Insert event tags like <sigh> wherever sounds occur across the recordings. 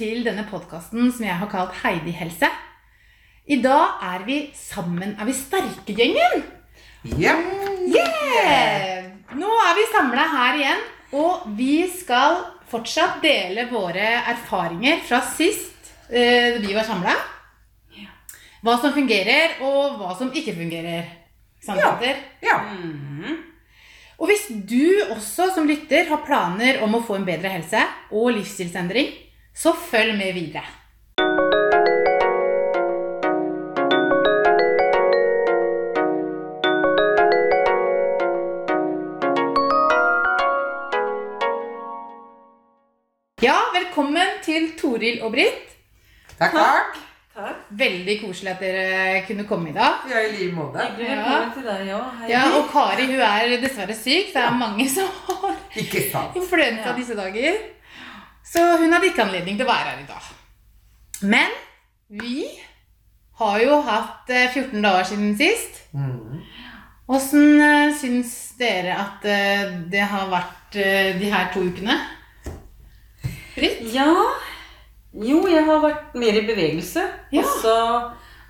til denne podkasten som jeg har kalt Heidi helse. I dag er vi sammen. Er vi sterke-gjengen? Ja. Yeah! Nå er vi samla her igjen, og vi skal fortsatt dele våre erfaringer fra sist eh, vi var samla. Hva som fungerer, og hva som ikke fungerer. Sant, Ja. Petter? ja. Og hvis du også som lytter har planer om å få en bedre helse og livsstilsendring, så følg med videre. Ja, velkommen til Toril og Britt. Takk, takk. Takk. Veldig koselig at dere kunne komme i dag. Ja, i like måte. Ja. deg. Ja, og Kari hun er dessverre syk. Det er mange som har Ikke sant. <laughs> influensa disse dager. Så hun hadde ikke anledning til å være her i dag. Men vi har jo hatt eh, 14 dager siden sist. Mm. Åssen mm. syns dere at eh, det har vært eh, de her to ukene? Britt? Ja. Jo, jeg har vært mer i bevegelse. Ja. Og så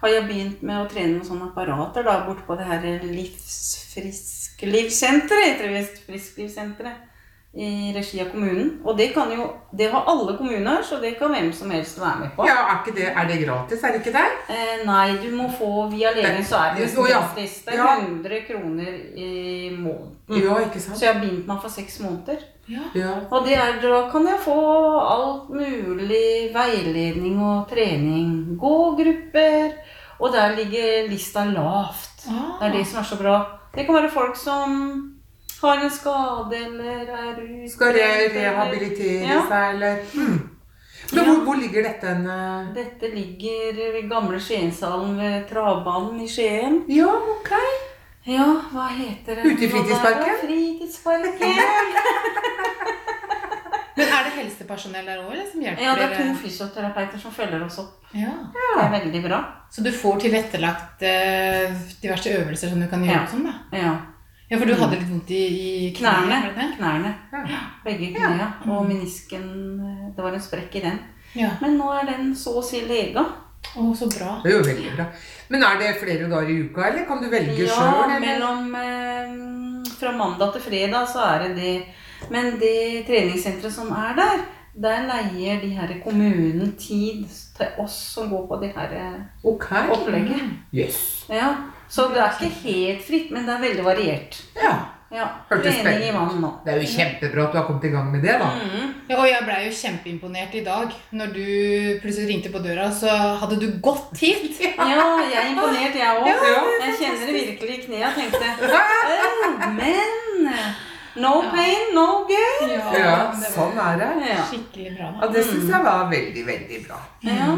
har jeg begynt med å trene noen sånne apparater da, borte på det her Livsfrisklivssenteret, heter det visst. Frisklivssenteret. I regi av kommunen. Og det kan jo Det har alle kommuner, så det kan hvem som helst være med på. Ja, er, ikke det, er det gratis? Er det ikke det? Eh, nei, du må få via legen, så er det nesten gratis. Det er 100 kroner i måneden. Ja, ikke sant? Så jeg har begynt meg for seks måneder. Ja. Ja. Og det er, da kan jeg få alt mulig veiledning og trening. Gågrupper. Og der ligger lista lavt. Det er det som er så bra. Det kan være folk som har en skade eller er ute. Skal re eller- rehabilitere Ja. seg, eller mm. Men hvor, hvor ligger dette en, uh... Dette ligger ved gamle Skiensalen ved travbanen i Skien. Ja, ok. Ja, hva heter det? Ute i fritidsparken? Fritidsparken. <laughs> Men er det helsepersonell der òg som hjelper Ja, det er to fysioterapeuter som følger oss opp. Ja. Det er veldig bra. Så du får tilrettelagt uh, diverse øvelser som du kan gjøre? Ja. Sånn, da. Ja. Ja, for du hadde litt vondt i, i Knærne. knærne. Knærne. Ja. Begge knærne. Og menisken eh, Det var en sprekk i den. Ja. Men nå er den så å si lega. Å, så bra. Det er jo veldig bra. Men er det flere dager i uka, eller kan du velge Ja, sjøl? mellom eh, Fra mandag til fredag så er det det. Men det treningssenteret som er der, der leier de her kommunen tid til oss som går på det her okay. Ok. opplegget. Yes. Ja. Så det er ikke helt fritt, men det er veldig variert. Ja. Ja. Hørtes spennende i vann nå. Det er jo kjempebra at du har kommet i gang med det, da. Mm. Ja, og jeg blei jo kjempeimponert i dag. Når du plutselig ringte på døra, så hadde du gått hit. <laughs> Ja, jeg er imponert, jeg òg. Ja. Jeg kjenner det virkelig i knærne. Jeg tenkte <laughs> «Åh, Men no pain, no gain. Ja, Ja, sånn er det. Skikkelig bra. Ja, da. Det syns jeg var veldig, veldig bra. ja.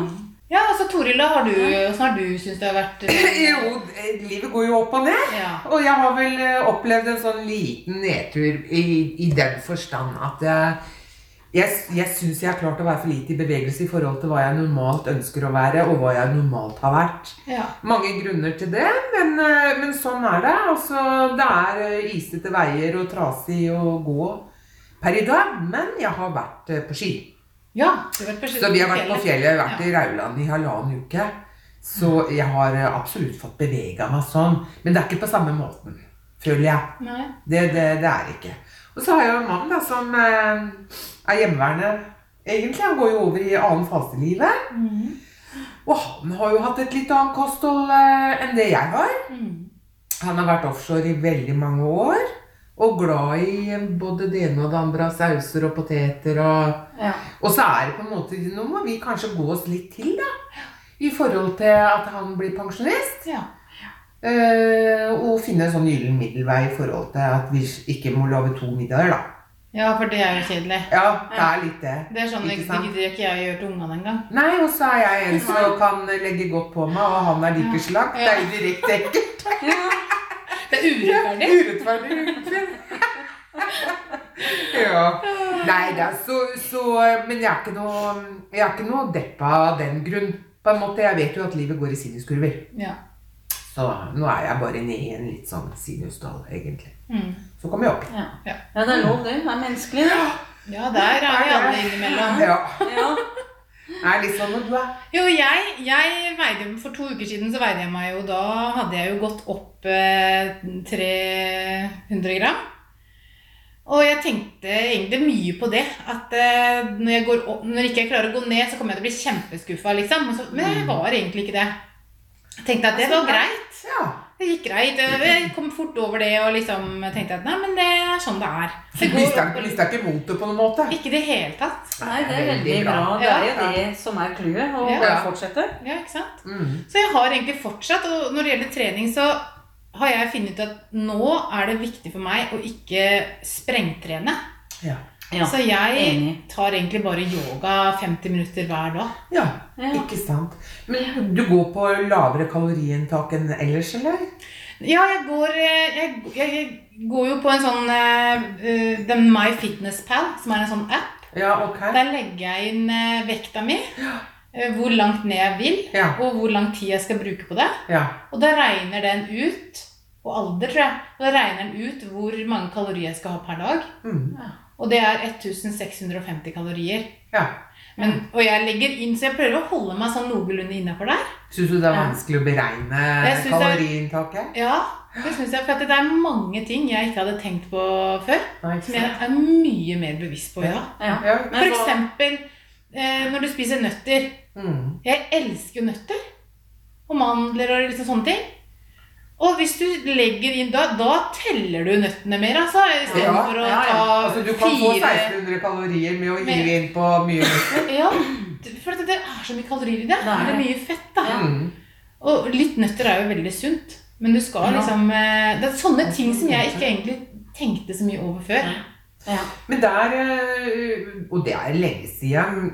Ja, altså Toril, da har du, har du syntes det har vært? <laughs> Jo, eh, livet går jo opp og ned. Ja. Og jeg har vel eh, opplevd en sånn liten nedtur i, i den forstand at jeg, jeg, jeg syns jeg har klart å være for lite i bevegelse i forhold til hva jeg normalt ønsker å være, og hva jeg normalt har vært. ja. Mange grunner til det, men, eh, men sånn er det. Altså, det er isete veier og trasig å gå per i dag, men jeg har vært på ski. Ja Så vi har vært på fjellet, vært i Rauland i halvannen uke. Så jeg har eh, absolutt fått bevega meg sånn. Men det er ikke på samme måten, føler jeg. Nei. Det, det, det er det ikke. Og så har jeg jo en mann da, som eh, er hjemmeværende. Egentlig, Han går jo over i annen fase i livet. Mm. Og han har jo hatt et litt annet kosthold eh, enn det jeg har. Mm. Han har vært offshore i veldig mange år. Og glad i eh, både det ene og det andre av sauser og poteter og ja. Og så er det på en måte Nå må vi kanskje gå oss litt til, da. I forhold til at han blir pensjonist. Ja. Uh, og finne en sånn gyllen middelvei i forhold til at vi ikke må lage to middager, da. ja, for det er jo kjedelig. Ja, det er litt det. Det er sånn det Ikke sant? gidder ikke jeg gjør til ungene engang. Nei, og så er jeg en som kan legge godt på meg, og han er like slakt. Det er jo direkte ekkelt. Det er urettferdig. Urettferdig, egentlig. <laughs> ja. Nei da, så, så Men jeg er ikke noe Jeg er ikke noe deppa av den grunn. På en måte, Jeg vet jo at livet går i sinuskurver. Ja. Så nå er jeg bare nede i en litt sånn sinusdal, egentlig. Mm. Så kommer jeg opp. Ja. Ja. ja, det er lov, det. Det er menneskelig, det. ja, der er vi alle innimellom. Ja. Ja. er litt sånn at du er Jo, jeg, jeg veide For to uker siden så veide jeg meg jo Da hadde jeg jo gått opp eh, 300 gram. Og jeg tenkte egentlig mye på det. At eh, når, jeg går opp, når ikke jeg klarer å gå ned, så kommer jeg til å bli kjempeskuffa. Liksom. Men jeg var egentlig ikke det. Jeg tenkte at det var greit. Det gikk greit. Jeg kom fort over det og liksom tenkte at nei, men det er sånn det er. Du Det går mista ikke motet på noen måte? Ikke i det hele tatt. Nei, det er veldig bra. Det er jo det som er clouet. Å Ja. fortsette. Ja, ikke sant? Mm. Så jeg har egentlig fortsatt, og når det gjelder trening, så har jeg funnet ut at nå er det viktig for meg å ikke sprengtrene. Ja. Ja, så jeg enig. tar egentlig bare yoga 50 minutter hver dag. ja. Ja. Ikke sant. Men du går på lavere kaloriinntak enn ellers, eller? Ja, jeg går, eh, jeg, jeg, jeg går jo på en sånn uh, The MyFitnessPal, som er en sånn app. Ja, ok. Der legger jeg inn vekta mi, eh, hvor langt ned jeg vil, Ja. og hvor lang tid jeg skal bruke på det. Ja. Og da regner den ut, og alder, tror jeg, og da regner den ut hvor mange kalorier jeg skal ha per dag. Mm. Og det er 1650 kalorier. ja. Men, og jeg legger inn, så jeg prøver å holde meg sånn noenlunde innafor der. Syns du det er Ja. vanskelig å beregne Jeg synes det er- kaloriinntaket? Ja, det synes jeg, for at det er mange ting jeg ikke hadde tenkt på før, Nei, som jeg er mye mer bevisst på. Ja. Ja. For eksempel eh, når du spiser nøtter. Mm. Jeg elsker jo nøtter. Og mandler og liksom sånne ting. Og hvis du legger inn da, da teller du nøttene mer, altså. Istedenfor Ja, å ja, å ta Altså, du kan få 1600 kalorier med å hive inn på mye nøtter. Ja, for det er så mye kalorier i det. Nei. Det er mye fett, da. Mm. Og litt nøtter er jo veldig sunt. Men du skal Ja. liksom eh, Det er sånne ting som jeg ikke egentlig tenkte så mye over før. Ja. Men der, eh, og det er lenge siden,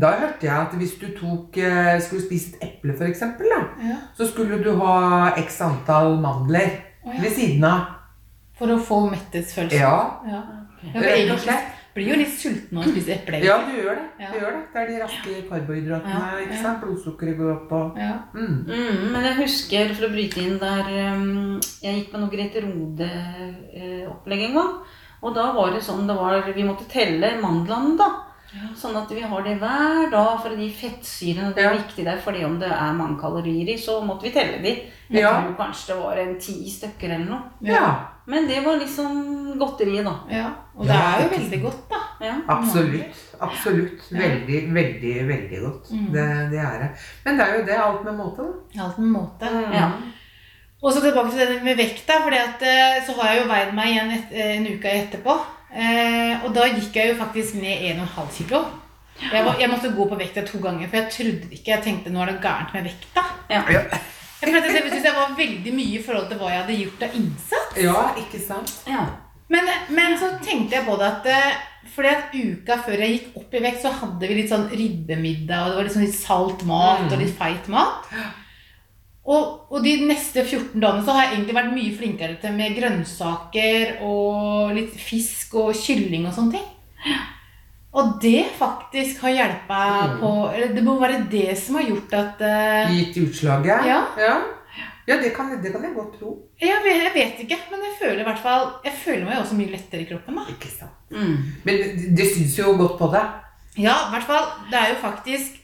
da hørte jeg at hvis du tok, eh, skulle spise et eple for eksempel, da, Ja. så skulle du ha x antall mandler oh, ja. ved siden av. For å få metthetsfølelse. Ja, Ja. Ok. Ja, slett. blir jo litt sulten av å spise eple. Ja, du gjør det. Ja. Du gjør det. Det er de raske karbohydratene, Ja, ikke sant? Blodsukkeret går opp og Ja. mm. Mm, men jeg husker, for å bryte inn der um, Jeg gikk på noe Grete Rode-opplegg en gang. Og da var det sånn det var, Vi måtte telle mandlene, da. Ja. Sånn at vi har det hver dag, for de fettsyrene det er Ja. viktig der. fordi om det er mange kalorier i, så måtte vi telle de. Jeg Ja. tror kanskje det var en ti stykker eller noe. Ja, Men det var liksom godteriet, da. ja. Og det er jo veldig godt, da. Ja. absolutt. Absolutt. Ja. Veldig, veldig, veldig godt. Mm. Det, det er det. Men det er jo det alt med måte, da. Alt med måte. Ja. Og så tilbake til det med vekta, for så har jeg jo veid meg igjen et, en uke etterpå. Eh, og da gikk jeg jo faktisk ned 1,5 kilo. Jeg, var, jeg måtte gå på vekta to ganger, for jeg trodde ikke Jeg tenkte nå er det gærent med vekta. Ja. Ja. Jeg syntes jeg var veldig mye i forhold til hva jeg hadde gjort av innsats. Ja, ikke sant? ja. Men, men så tenkte jeg på det at eh, fordi at uka før jeg gikk opp i vekt, så hadde vi litt sånn ribbemiddag, og det var litt sånn litt salt mat Mm. og litt feit mat. Og, og de neste 14 dagene så har jeg egentlig vært mye flinkere til med grønnsaker og litt fisk og kylling og sånne ting. Og det faktisk har hjelpa Mm. på Eller det må være det som har gjort at uh, Gitt utslaget? Ja. ja. Ja, det kan, det kan jeg godt tro. jeg, vet, jeg vet ikke, men jeg føler i hvert fall Jeg føler meg også mye lettere i kroppen. da. Ikke sant. Mm. Men det, det syns jo godt på deg. Ja, i hvert fall. Det er jo faktisk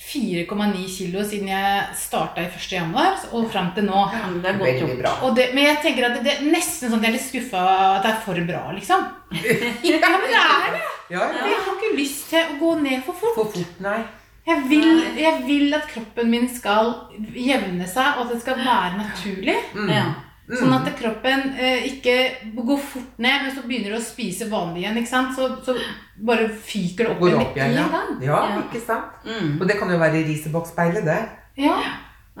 4,9 kilo siden jeg starta i 1. januar og fram til nå. Ja, Det er godt Veldig gjort. bra. Og det, men jeg tenker at det, det er nesten sånn at jeg er litt skuffa at det er for bra, liksom. <laughs> Ja, men det er det. Ja, ja. Jeg har ikke lyst til å gå ned for fort. For fort, nei. Jeg vil, jeg vil at kroppen min skal jevne seg, og at det skal være naturlig. Mm. Ja. Mm. Sånn at kroppen eh, ikke går fort ned, men så begynner du å spise vanlig igjen. ikke sant? Så, så bare fyker det opp Går opp igjen, en ja. Ja, Ja. ikke sant. Mm. Og det kan jo være riseboksspeilet, det. Ja.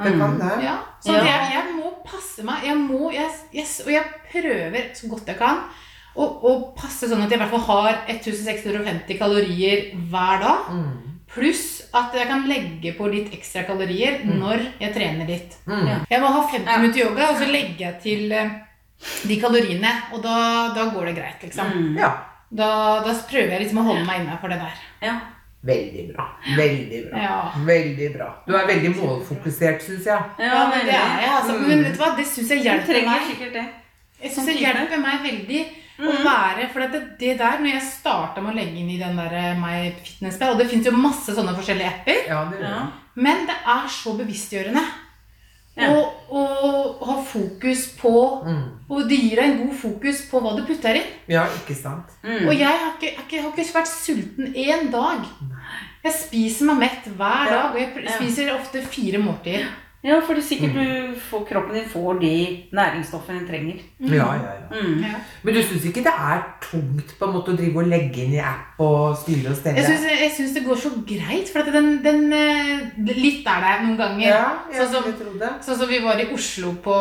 Det kan det. Ja, så Ja. Jeg, jeg må passe meg. Jeg må, jeg, yes, og jeg prøver så godt jeg kan å passe sånn at jeg i hvert fall har 1650 kalorier hver dag. Mm. Pluss at jeg kan legge på litt ekstra kalorier Mm. når jeg trener litt. Mm. Ja. Jeg må ha 50 Ja. minutter yoga, og så legger jeg til eh, de kaloriene. Og da, da går det greit, liksom. Mm. Ja. Da, da prøver jeg liksom å holde meg innafor det der. Ja. Veldig bra. Veldig bra. Ja. Veldig bra. Du er veldig målfokusert, syns jeg. Ja, men det er jeg, altså. Mm. Men vet du hva, det syns jeg hjelper meg. Jeg syns synes det hjelper meg veldig Å være, for det, det der, når jeg starta med å legge inn i den der eh, My Fitness Pal, og det fins jo masse sånne forskjellige apper, Ja, det Ja. men det er så bevisstgjørende. Ja. Og, og ha fokus på Mm. Og det gir deg en god fokus på hva du putter inn. Ja, ikke sant? Mm. Og jeg har ikke, jeg har ikke, har ikke vært sulten én dag. Jeg spiser meg mett hver Ja. dag, og jeg spiser ofte fire måltider. Ja, for det er sikkert du får, kroppen din får de næringsstoffene den trenger. Ja, ja, ja. Mm. Ja. Men du syns ikke det er tungt på en måte å drive og legge inn i app og styre og stelle? Jeg syns, det går så greit, for at den, den eh, Litt er det noen ganger. Ja, jeg Sånn som- jeg trodde. Sånn som vi var i Oslo på,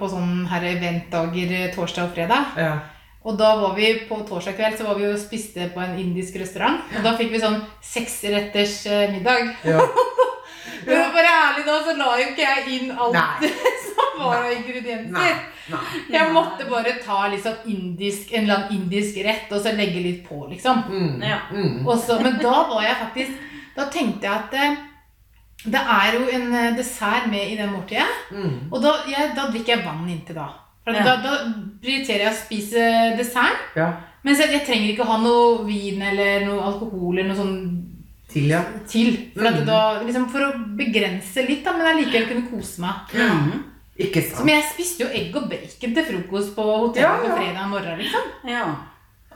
på sånn her eventdager eh, torsdag og fredag. Ja. Og da var vi på torsdag kveld så var vi og spiste på en indisk restaurant. Og da fikk vi sånn seksretters eh, middag. Ja. <laughs> Men for å være ærlig da, så la jo ikke jeg inn alt Nei. <laughs> som var av ingredienser. Nei. Jeg måtte bare ta liksom indisk, en eller annen indisk rett og så legge litt på, liksom. Mm. Ja. Mm. Og så- men da var jeg faktisk Da tenkte jeg at eh, det er jo en eh, dessert med i det måltidet. Mm. Og da, ja, da drikker jeg vann inntil da. For Ja. da, da prioriterer jeg å spise dessert. Ja. Men jeg, jeg trenger ikke ha noe vin eller noe alkohol eller noe sånn Til, ja. til. For, Mm. da, liksom, for å begrense litt, da, men allikevel kunne kose meg. Mm. Ikke Så, sant? men jeg spiste jo egg og bacon til frokost på hotellet Ja, ja. på fredag morgen. liksom. Ja.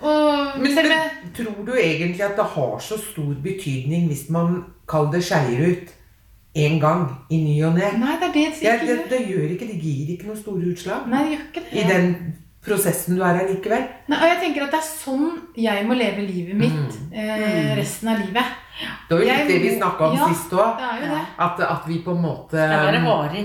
Og Men, men tror du egentlig at det har så stor betydning hvis man kaller det skeier ut en gang i ny og ne? Nei, det er det Det, det, ikke det gjør ikke, det gir ikke noen store utslag Nei, det gjør ikke det. i den prosessen du er her likevel. Nei, og jeg tenker at det er sånn jeg må leve livet mitt Mm. eh, resten av livet. Det var jo litt det vi snakka om ja. sist òg. Det er jo det. At, at vi på en måte Det skal være varig.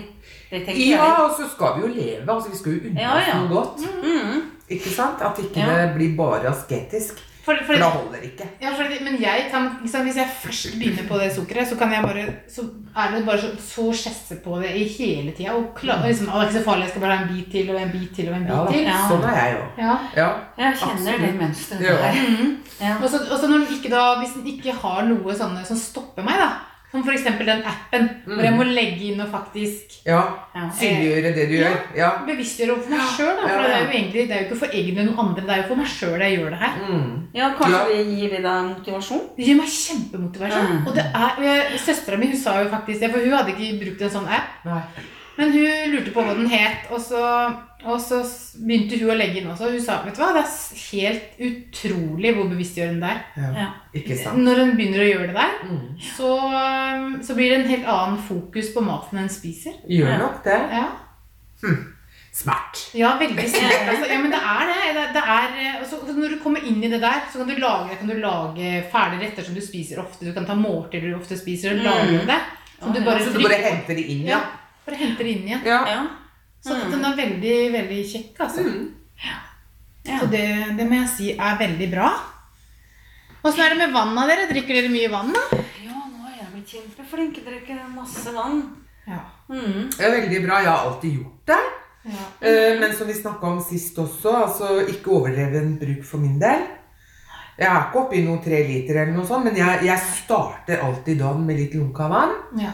Det tenker Ja, jeg. og så skal vi jo leve. altså Vi skal jo unne oss ja. noe godt. Mm. Ikke sant? At ikke Ja. det blir bare asketisk. For, for, For det holder ikke. ja, for, men jeg kan, liksom, hvis jeg først begynner på det sukkeret, så kan jeg bare Så er det bare så, så skjesse på det i hele tida. Og klar, liksom, det er ikke så farlig, jeg skal bare ha en bit til og en bit til og en bit Ja, til. Ja. Sånn er jeg jo. Ja. Ja. Jeg kjenner Absolutt. det mønsteret Ja. der. Mhm. Ja. Og så når den ikke da, hvis den ikke har noe sånne som stopper meg, da som f.eks. den appen hvor jeg må legge inn og faktisk ja. Ja. Synliggjøre det du gjør. Ja. bevisstgjøre overfor meg sjøl. For Ja, det er jo egentlig det er jo ikke for egne noen andre, det er jo for meg sjøl jeg gjør det her. Mm. ja, kanskje Ja. det gir det deg motivasjon? Det gir meg kjempemotivasjon. Mm. Og det er, Søstera mi hun sa jo faktisk det, for hun hadde ikke brukt en sånn app. Nei. Men hun lurte på hva den het, og så, og så begynte hun å legge inn også. Hun sa vet du hva, det er helt utrolig hvor bevisstgjørende det er. Ja. Ja. Ikke sant? Når en begynner å gjøre det der, Mm. så, um, så blir det en helt annen fokus på maten en spiser. Gjør Ja. nok det. Ja, Smart. ja veldig smart. Altså. Ja, men det er det. det, det er, eh, og så, så når du kommer inn i det der, så kan du lage, kan du lage ferdige retter som du spiser ofte. Du kan ta måltider du ofte spiser, og lage det. Som du Ja, bare, Så du bare henter det inn, Ja, ja? bare henter det inn igjen. Ja. Så Mm. den er veldig, veldig kjekk, altså. Mm. Ja. Så det, det må jeg si er veldig bra. Åssen er det med vannet dere? Drikker dere mye vann, da? ja, nå er jeg blitt kjempeflink. Jeg drikker masse vann. Ja. Mm. Det er veldig bra. Jeg har alltid gjort det. ja. Eh, Men som vi snakka om sist også, altså ikke overdreven bruk for min del. Jeg er ikke oppi noen tre liter eller noe sånt, men jeg, jeg starter alltid dagen med litt lunka vann. ja.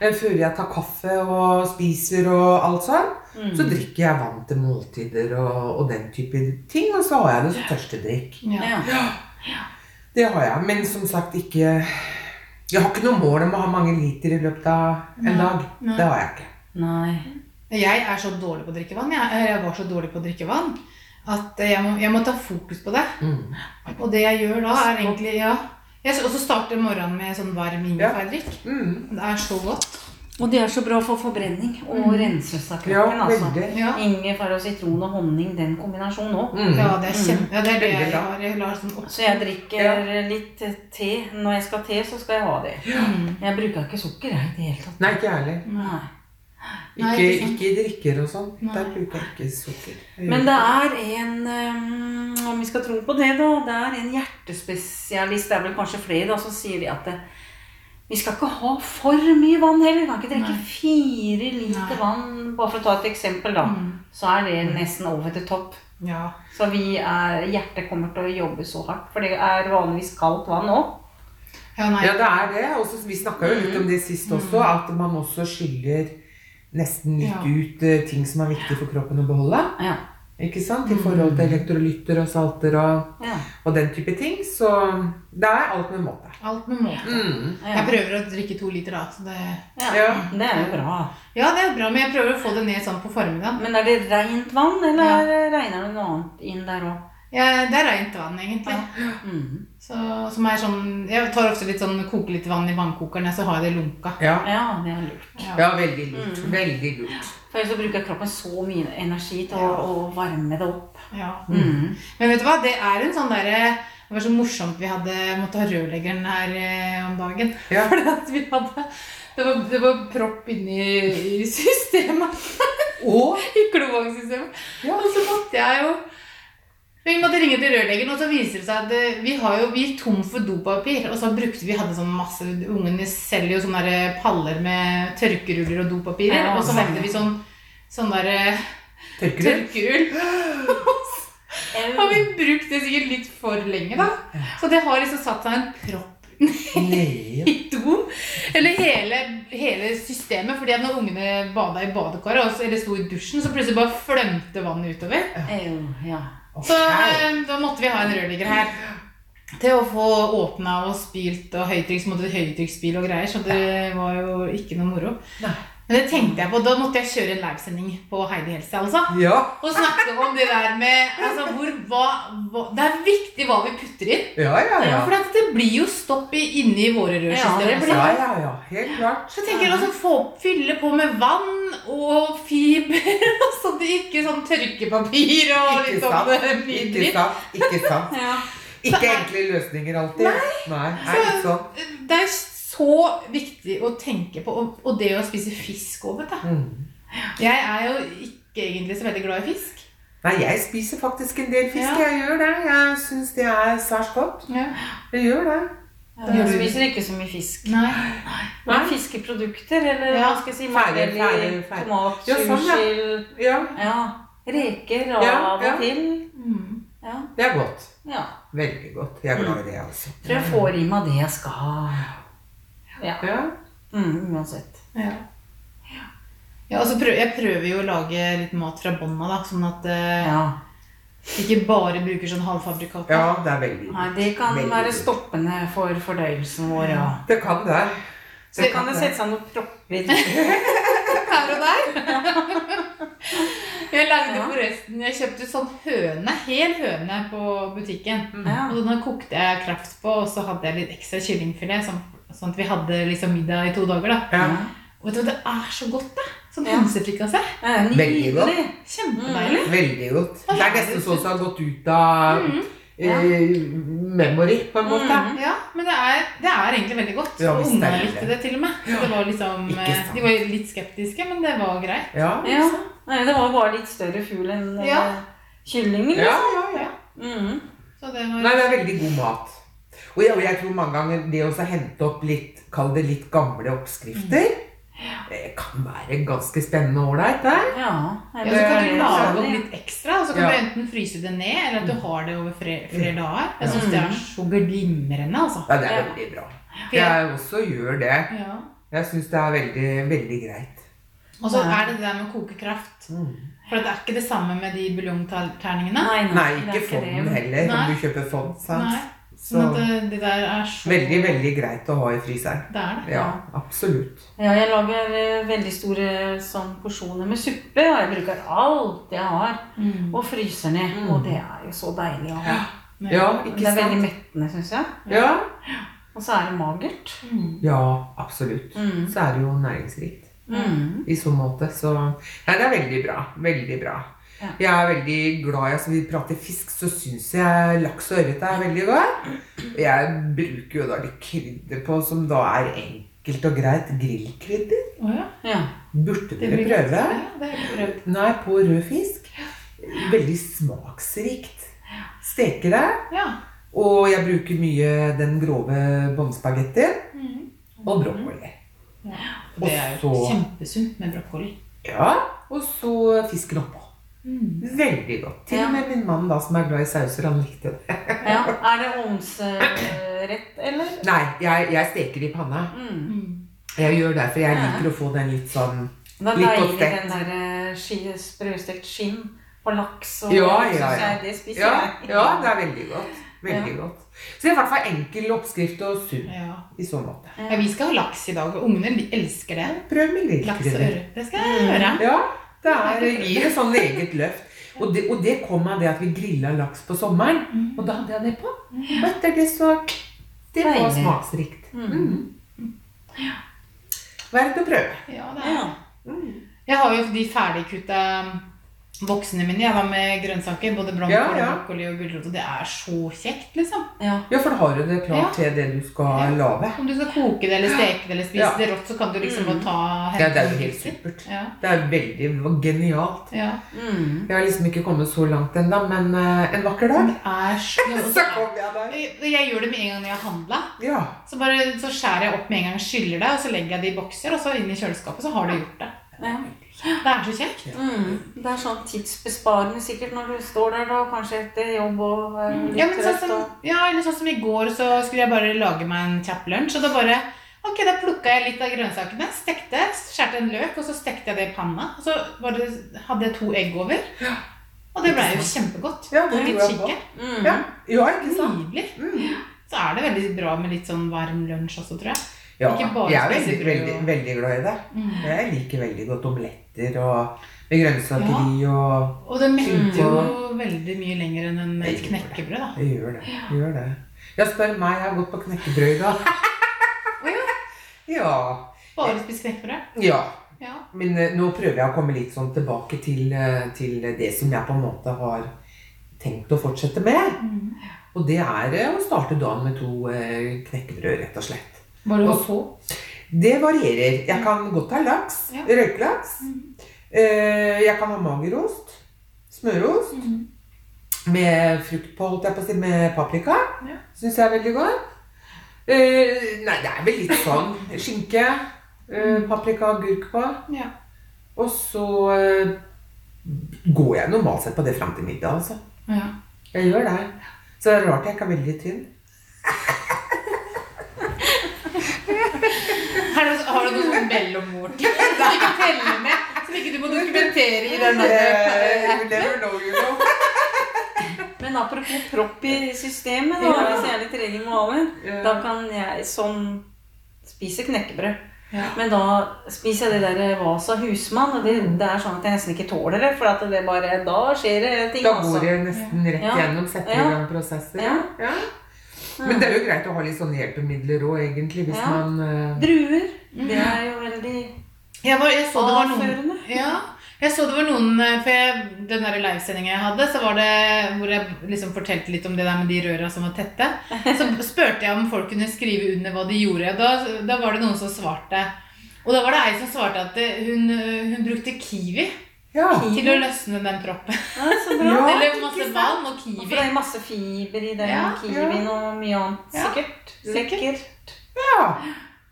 Før jeg tar kaffe og spiser og alt sånn, Mm. så drikker jeg vann til måltider og, og den type ting. Og så har jeg det som tørstedrikk. ja. Ja. Det har jeg, men som sagt ikke Jeg har ikke noe mål om å ha mange liter i løpet av en Nei, dag. nei. Det har jeg ikke. Nei. Jeg er så dårlig på å drikke vann. Jeg, jeg var så dårlig på å drikke vann at jeg må, jeg må ta fokus på det. Mm. Og det jeg gjør da, er egentlig ja. Jeg så starter starte morgenen med sånn varm ingefærdrikk. Mm. Det er så godt. Og det er så bra for forbrenning og Mm. renselse av Ja, altså. Ja. Ingefær og sitron og honning, den kombinasjonen òg. Mm. Ja, det er kjempe, ja, det er det jeg har. Jeg lar sånn opp. Så jeg drikker litt te. Når jeg skal ha te, så skal jeg ha det. Mm. Jeg bruker ikke sukker jeg, i det hele tatt. Nei, ikke jeg heller. Nei. Nei, Ikke, ikke ikke drikker og sånn. Der bruker jeg ikke sukker. Jeg Men det er en um, Om vi skal tro på det, da. Det er en hjertespesialist, det er vel kanskje flere, da, som sier de at det, vi skal ikke ha for mye vann heller. Vi kan ikke drikke Nei. fire liter Nei. vann. Bare for å ta et eksempel, da. Mm. Så er det nesten over til topp. Ja. Så vi er, hjertet kommer til å jobbe så hardt. For det er vanligvis kaldt vann òg. ja. Ja, det er det. Også, vi snakka jo litt om det sist også, at man også skyller nesten litt Ja. ut uh, ting som er viktig for kroppen å beholde. Ja. Ikke sant? I forhold til elektrolytter og salter og, Ja. og den type ting. Så det er alt med måte. Alt med måte. Mm. Jeg prøver å drikke to liter, da. Så det... Ja. Ja. Det er jo bra. Ja, det er bra, men jeg prøver å få det ned sånn på formiddagen. Men er det rent vann, eller Ja. er- regner det noe annet inn der òg? Ja, det er rent vann, egentlig. Mm. Så, som er sånn, jeg tar ofte litt sånn, koker litt vann i vannkokeren, så har jeg det i lunka. Ja. Ja, det er lurt. Ja. ja, veldig lurt. Mm. Veldig lurt. For ellers så bruker kroppen så mye energi til å, å varme det opp. Ja. Mm. Men vet du hva, det er en sånn derre Det var så morsomt vi hadde måtte ha rørleggeren her eh, om dagen. <laughs> Ja. Fordi at vi hadde det var, det var propp inni i systemet. Og <laughs> I kloakksystemet. Ja. Og så måtte jeg jo Vi måtte ringe til rørleggeren, og så viser det seg at eh, vi har jo, vi tom for dopapir. Og så brukte vi hadde sånn masse Ungene selger jo sånne paller med tørkeruller og dopapirer. Ja, og så hadde vi sånn sånn derre tørker tørkerull. Har vi brukt det sikkert litt for lenge, da. Så det har liksom satt seg en propp <laughs> i doen. Eller hele, hele systemet. fordi at når ungene bada i badekaret eller sto i dusjen, så plutselig bare flømte vannet utover. Ja. Så eh, da måtte vi ha en rørlegger her. Til å få åpna og spylt og høytrykk, så måtte vi høytrykksspyle og greier. Så det var jo ikke noe moro. Nei. Men det tenkte jeg på, da måtte jeg kjøre en livesending på Heidi Helse. altså. Ja. Og snakke om det der med altså, hvor, hva, hva, Det er viktig hva vi putter inn. Ja, ja, ja. For at det blir jo stopp inni våre Ja, rørsystemer. det Ja, ja, ja. Helt klart. så tenker jeg også få, fylle på med vann og fiber, <laughs> så det ikke sånn tørkepapir og Ikke litt sånn eh, Ikke sant. Ikke sant. ja. Ikke enkle løsninger alltid. Nei. Nei, er ikke sånn. Det er så viktig å tenke på, og, og det å spise fisk òg, vet du. Mm. Jeg er jo ikke egentlig så veldig glad i fisk. Nei, jeg spiser faktisk en del fisk. Ja. Jeg gjør det. Jeg syns det er særs godt. Ja. Jeg gjør det. Ja, Jeg spiser ikke så mye fisk. Nei. Men fiskeprodukter, eller Ja, hva skal jeg si, ferdig, makrell ferdig, ferdig. tomat, Ja, sånn, ja. Ja, ja. Reker av Ja, og til. Mm. Ja. det er godt. ja. Veldig godt. Jeg er glad i det, altså. Tror jeg får i meg det jeg skal. Ja. Ja. Mm, uansett. Ja. Ja, altså prøv, jeg prøver jo å lage litt mat fra bånna, da, sånn at eh, Ja. ikke bare bruker sånn halvfabrikater. ja, det er veldig Nei, det kan veldig være stoppende for fordøyelsen vår, ja. Det kan det. Så kan det sette seg noen propper. <laughs> Her og der. Jeg lagde Ja. forresten Jeg kjøpte sånn høne, hel høne på butikken. Ja. Og den kokte jeg kraft på, og så hadde jeg litt ekstra kyllingfilet. Sånn, sånn at vi hadde liksom middag i to dager. da Ja. Og vet du, det er så godt, da. Sånn Ja. hønsefrikassé. Ja, Veldig godt. Kjempedeilig. Veldig godt. Det er nesten sånn som har gått ut av Mhm. eh, memory, på en måte. Mhm. Ja, men det er, det er egentlig veldig godt. Ja, og ungene likte det. til og med. Så det var liksom, eh, de var litt skeptiske, men det var greit. Ja. Ja. Nei, det var bare litt større fugl enn eh, Ja. kyllingen. Liksom. ja, ja. Mhm. Så det var Nei, det er veldig god mat. Og jeg, og jeg tror mange ganger det å hente opp litt, kall det litt gamle oppskrifter, det kan være ganske spennende og ålreit, det. Ja. ja, så kan du lage opp litt ekstra, så kan Ja. du enten fryse det ned, eller at du har det over flere, flere dager. Jeg syns det er så glimrende, altså. Ja, det er veldig bra. Jeg også gjør det. Ja. Jeg syns det er veldig, veldig greit. Og så er det det der med kokekraft. Mm. For det er ikke det samme med de buljongterningene. Nei, Nei, er ikke fonden heller, Nei. om du kjøper fond. Sant? Nei. Så Sånn at det, det der er så veldig, veldig greit å ha i fryseren. Det er det. Ja, absolutt. Ja, jeg lager eh, veldig store sånn, porsjoner med suppe, og jeg bruker alt jeg har, Mm. og fryser ned. Mm. Og det er jo så deilig å ha. Ja, Det ikke er veldig sant? mettende, syns jeg. Ja, Og så er det magert. Mm. ja absolutt. Mm. Så er det jo næringsrikt. Mm. i så måte. Så nei, det er veldig bra. Veldig bra. Ja. Jeg er veldig glad i altså Vi prater fisk, så syns jeg laks og ørret er veldig godt. Jeg bruker jo da litt krydder på, som da er enkelt og greit. Grillkrydder. Oh, ja. Ja. Burde dere prøve? Ja. Nei, på rød fisk. Veldig smaksrikt. Steker det. Ja. Og jeg bruker mye den grove båndspagettien Mm. og brokkoli. Og det er jo så- kjempesunt med brokkoli. Ja, og så fisken oppå. Mm. Veldig godt. Til Ja. og med min mann da, som er glad i sauser, han likte det. <laughs> ja. Er det ovnsrett, eller? Nei, jeg, jeg steker i panna. Mm. Mm. Jeg gjør det, for jeg Ja. liker å få den litt sånn Det er Litt godt stekt. den der eh, sprøstekt skinn på laks og Ja, ja, ja. jeg Det spiser Ja, jeg. ja, det er veldig godt. Veldig godt. Så det er i hvert fall enkel oppskrift og sunn Ja. i så måte. ja, vi skal ha laks i dag, og ungene elsker det. Prøv med litt Laks og øre. Det skal jeg gjøre. Ja, det er, gir et sånn eget løft. Og det, og det kom av det at vi grilla laks på sommeren. Mm. Og da hadde jeg det på. Og etter det så Det var smaksrikt. Mm. Verdt å prøve. Ja, det er. Ja. Mm. Jeg har jo de ferdigkutta boksene mine jeg var med grønnsaker. Både blomkål, Ja, ja. brokkoli og gulrot. Og det er så kjekt, liksom. Ja. Ja, for da har du det Ja. klart til det du skal lage. Om du skal koke det eller steke det eller spise Ja. det rått, så kan du liksom Mm. ta Ja, det er jo helt supert. Ja. Det er veldig genialt. ja. Mm. Jeg har liksom ikke kommet så langt ennå, men uh, en vakker dag er så <laughs> så kom jeg der. jeg, jeg gjør det med en gang når jeg har Ja. Så, så skjærer jeg opp med en gang, skyller det, og så legger jeg det i bokser, og så inn i kjøleskapet, så har du gjort det. Ja. Det er så kjekt. Mm. Det er sånn tidsbesparende sikkert når du står der da, kanskje etter jobb og er litt Ja, men sånn som, og... ja, eller sånn som i går, så skulle jeg bare lage meg en kjapp lunsj, og da bare Ok, da plukka jeg litt av grønnsakene, stekte, skjærte en løk, og så stekte jeg det i panna. Og så bare hadde jeg to egg over. Og det ble jo kjempegodt. Ja, det litt skinke. Mm. Ja, ja ikke sant? Nydelig. Mm. Så er det veldig bra med litt sånn varm lunsj også, tror jeg. Ja, jeg er veldig, veldig, veldig glad i det. Mm. Jeg liker veldig godt omeletter og grønnsakeri og Og det metter jo veldig mye lenger enn en, et knekkebrød, da. Det gjør det. Jeg gjør det. Ja, spør meg. Jeg har gått på knekkebrød i dag. <laughs> Ja. Bare spist knekkebrød. Ja. Ja. Men uh, nå prøver jeg å komme litt sånn tilbake til, uh, til det som jeg på en måte har tenkt å fortsette med. Mm. Og det er uh, å starte dagen med to knekkebrød, rett og slett. Bare Og å. Det varierer. Jeg kan godt ha laks. Ja. Røykelaks. Eh, Jeg kan ha magerost. Smørost. Mm. Med frukt på, holdt jeg på å si, med paprika. Ja. Syns jeg er veldig godt. Eh, nei, det er vel litt sånn skinke, eh, paprika, agurk på. Ja. Og så eh, går jeg normalt sett på det fram til middag, altså. ja. Jeg gjør det. Så det er rart jeg ikke er veldig tynn. <laughs> Har du, har til. <laughs> som du ikke teller med? Som ikke du må dokumentere i den appen. der you never know. Men apropos propp i systemet, da, hvis jeg er litt redd i magen, da kan jeg sånn spise knekkebrød. Ja. Men da spiser jeg det der Vasa husmann, og det, det er sånn at jeg nesten ikke tåler det. For at det bare, da skjer det ting, Da altså. går det nesten rett Ja. gjennom, setter i Ja. gang prosesser. Ja. Ja. Men det er jo greit å ha litt sånne hjelpemidler òg, egentlig, hvis Ja. man uh... Druer, det er jo veldig Jeg, var, jeg så det var noen avførende. ja, jeg så det var noen eh, For jeg, den der livesendinga jeg hadde, så var det hvor jeg liksom fortalte litt om det der med de røra som var tette. Så <laughs> spurte jeg om folk kunne skrive under hva de gjorde. Da, da var det noen som svarte. Og da var det ei som svarte at hun, hun brukte kiwi Ja. til å løsne den proppen. Ja, så bra. Ja, Eller masse vann og kiwi. Og For det er masse fiber i den Ja, kiwien og mye annet. Ja, Sikkert. sikkert. Ja.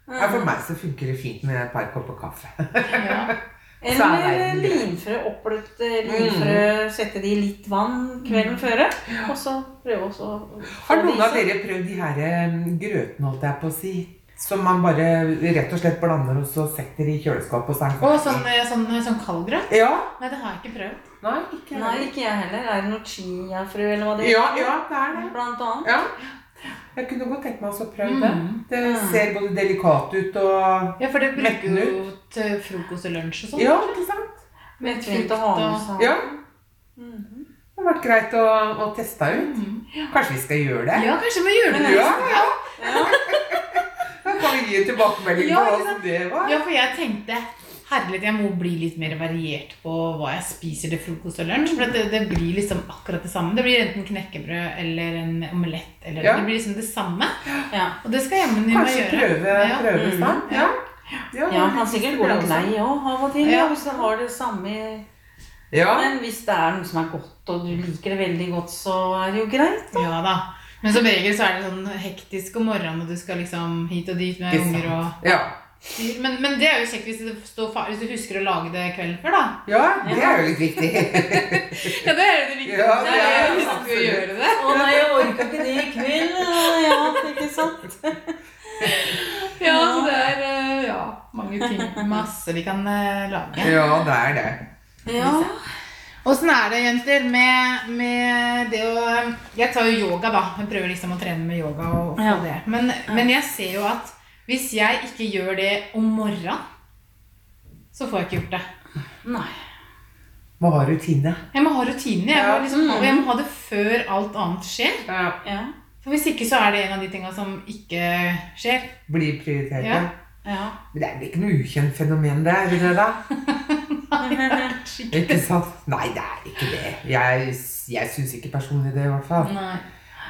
Ja, For meg så funker det fint med et par kopper kaffe. Ja. <laughs> Er Eller linfrø. Oppbløtt linfrø. Sette det i litt vann kvelden før, Og så prøve også å Har noen av dere prøvd de her eh, grøtene, holdt jeg på å si? Som man bare rett og slett blander og så setter i kjøleskapet og så Å, sånn, eh, sånn, sånn kaldgrøt? Ja. Nei, det har jeg ikke prøvd. Nei, ikke Nei, ikke jeg heller. Er det noe chiafrø eller hva det er? Ja, ja, det er det. Blant annet. Ja. Jeg kunne godt tenkt meg å prøve det. Mm. Det Mm. ser både delikat ut og Ja, for det bruker du jo til frokost og lunsj og sånn. Ja, ikke sant? Med fint å ha med seg. Ja. Mhm. Det har vært greit å, å teste ut. Mm. Kanskje vi skal gjøre det? Ja, kanskje vi gjør det. Ja, ja. Ja. <laughs> Da kan vi gi en tilbakemelding Ja, på hvordan det var. Ja, for jeg tenkte Herlighet, jeg må bli litt mer variert på hva jeg spiser til frokost og lunsj. For det, det blir liksom akkurat det samme. Det blir enten knekkebrød eller en omelett. Eller Ja. Det blir liksom det samme. Ja. Og det skal jammen i meg Kanskje gjøre. prøve, Ja. prøve Mm. snart. Ja. Ja, Ja, kan sikkert gå litt lei òg, av og til. Ja. Hvis du har det samme Ja. Men hvis det er noe som er godt, og du liker det veldig godt, så er det jo greit. Ja da. Men som regel så er det sånn hektisk om morgenen, og du skal liksom hit og dit med unger og. Ja. Men, men det er jo kjekt hvis, det står fa hvis du husker å lage det kvelden før, da. ja, det er jo litt viktig. Ja, <laughs> det er jo det viktigste. Ja, det er å husker å gjøre det. Å nei, jeg orka ikke det i kveld. Ja, ikke sant? <laughs> Ja, så det er eh, ja, mange ting. Masse vi kan eh, lage. Ja, det er det. Ja. Åssen er det, jenter, med, med det å Jeg tar jo yoga, da. Jeg prøver liksom å trene med yoga. og få Ja. det. Men, men jeg ser jo at hvis jeg ikke gjør det om morgenen, så får jeg ikke gjort det. Nei. Må ha rutine. Jeg må ha rutinene. Jeg, må liksom, ha- jeg må ha det før alt annet skjer. Ja. Ja. For Hvis ikke så er det en av de tinga som ikke skjer. Blir prioritert. Ja. Ja. Men det er vel ikke noe ukjent fenomen, <laughs> det? er det da? Ikke sant? Nei, det er ikke det. Jeg, jeg syns ikke personlig det, i hvert fall. Nei.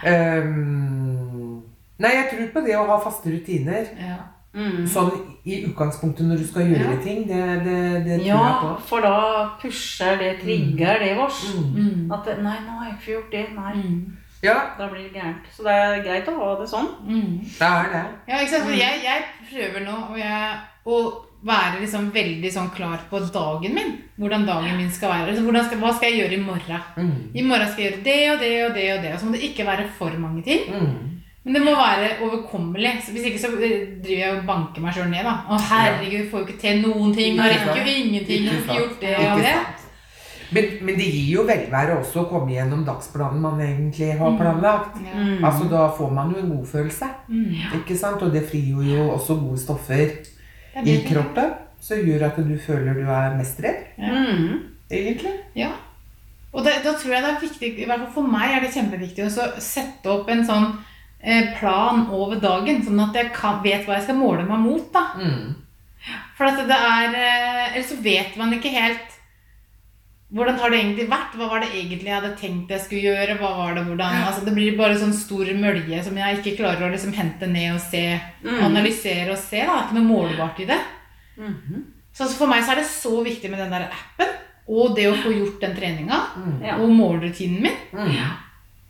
Ehm, nei, jeg tror på det å ha faste rutiner. Ja. Mm. Sånn i utgangspunktet når du skal gjøre Ja. ting. Det, det, det tror ja, jeg på. Ja, for da pusher det, trigger det vårs. Mm. Mm. At det, Nei, nå har jeg ikke gjort det. Nei. Mm. Ja, Da blir det gærent. Så det er greit å ha det sånn. Mm. det er det. Ja, ikke sant? Jeg, jeg prøver nå og jeg, å være liksom veldig sånn klar på dagen min. Hvordan dagen min skal være. Altså, skal, hva skal jeg gjøre i morgen? Mm. I morgen skal jeg gjøre det og det og det. Og det. Og så må det ikke være for mange ting. Mm. Men det må være overkommelig. Så hvis ikke så eh, driver jeg og banker meg sjøl ned. da. Å herregud, får jo ikke til noen ting. Og rekker jo ingenting. Ikke sant. gjort det Ikke og det. sant. Men, men det gir jo velvære også å komme gjennom dagsplanen man egentlig har Mm. planlagt. Ja. Mm. Altså Da får man jo en god følelse. Mm. Ikke sant? Og det frigjør jo også gode stoffer er i kroppen. Som gjør at du føler du er mestrer, Ja. egentlig. Ja. Og da, da tror jeg det er viktig, i hvert fall for meg er det kjempeviktig å sette opp en sånn plan over dagen, sånn at jeg kan, vet hva jeg skal måle meg mot. da. Mm. For at det er eh, Eller så vet man ikke helt hvordan har det egentlig vært? Hva var det egentlig jeg hadde tenkt jeg skulle gjøre? Hva var Det hvordan, altså det blir bare sånn stor mølje som jeg ikke klarer å liksom hente ned og se. Mm. Analysere og se. da, ikke noe målbart i det. Mhm. Så altså for meg så er det så viktig med den der appen og det å få gjort den treninga Mm. Og målrutinen min.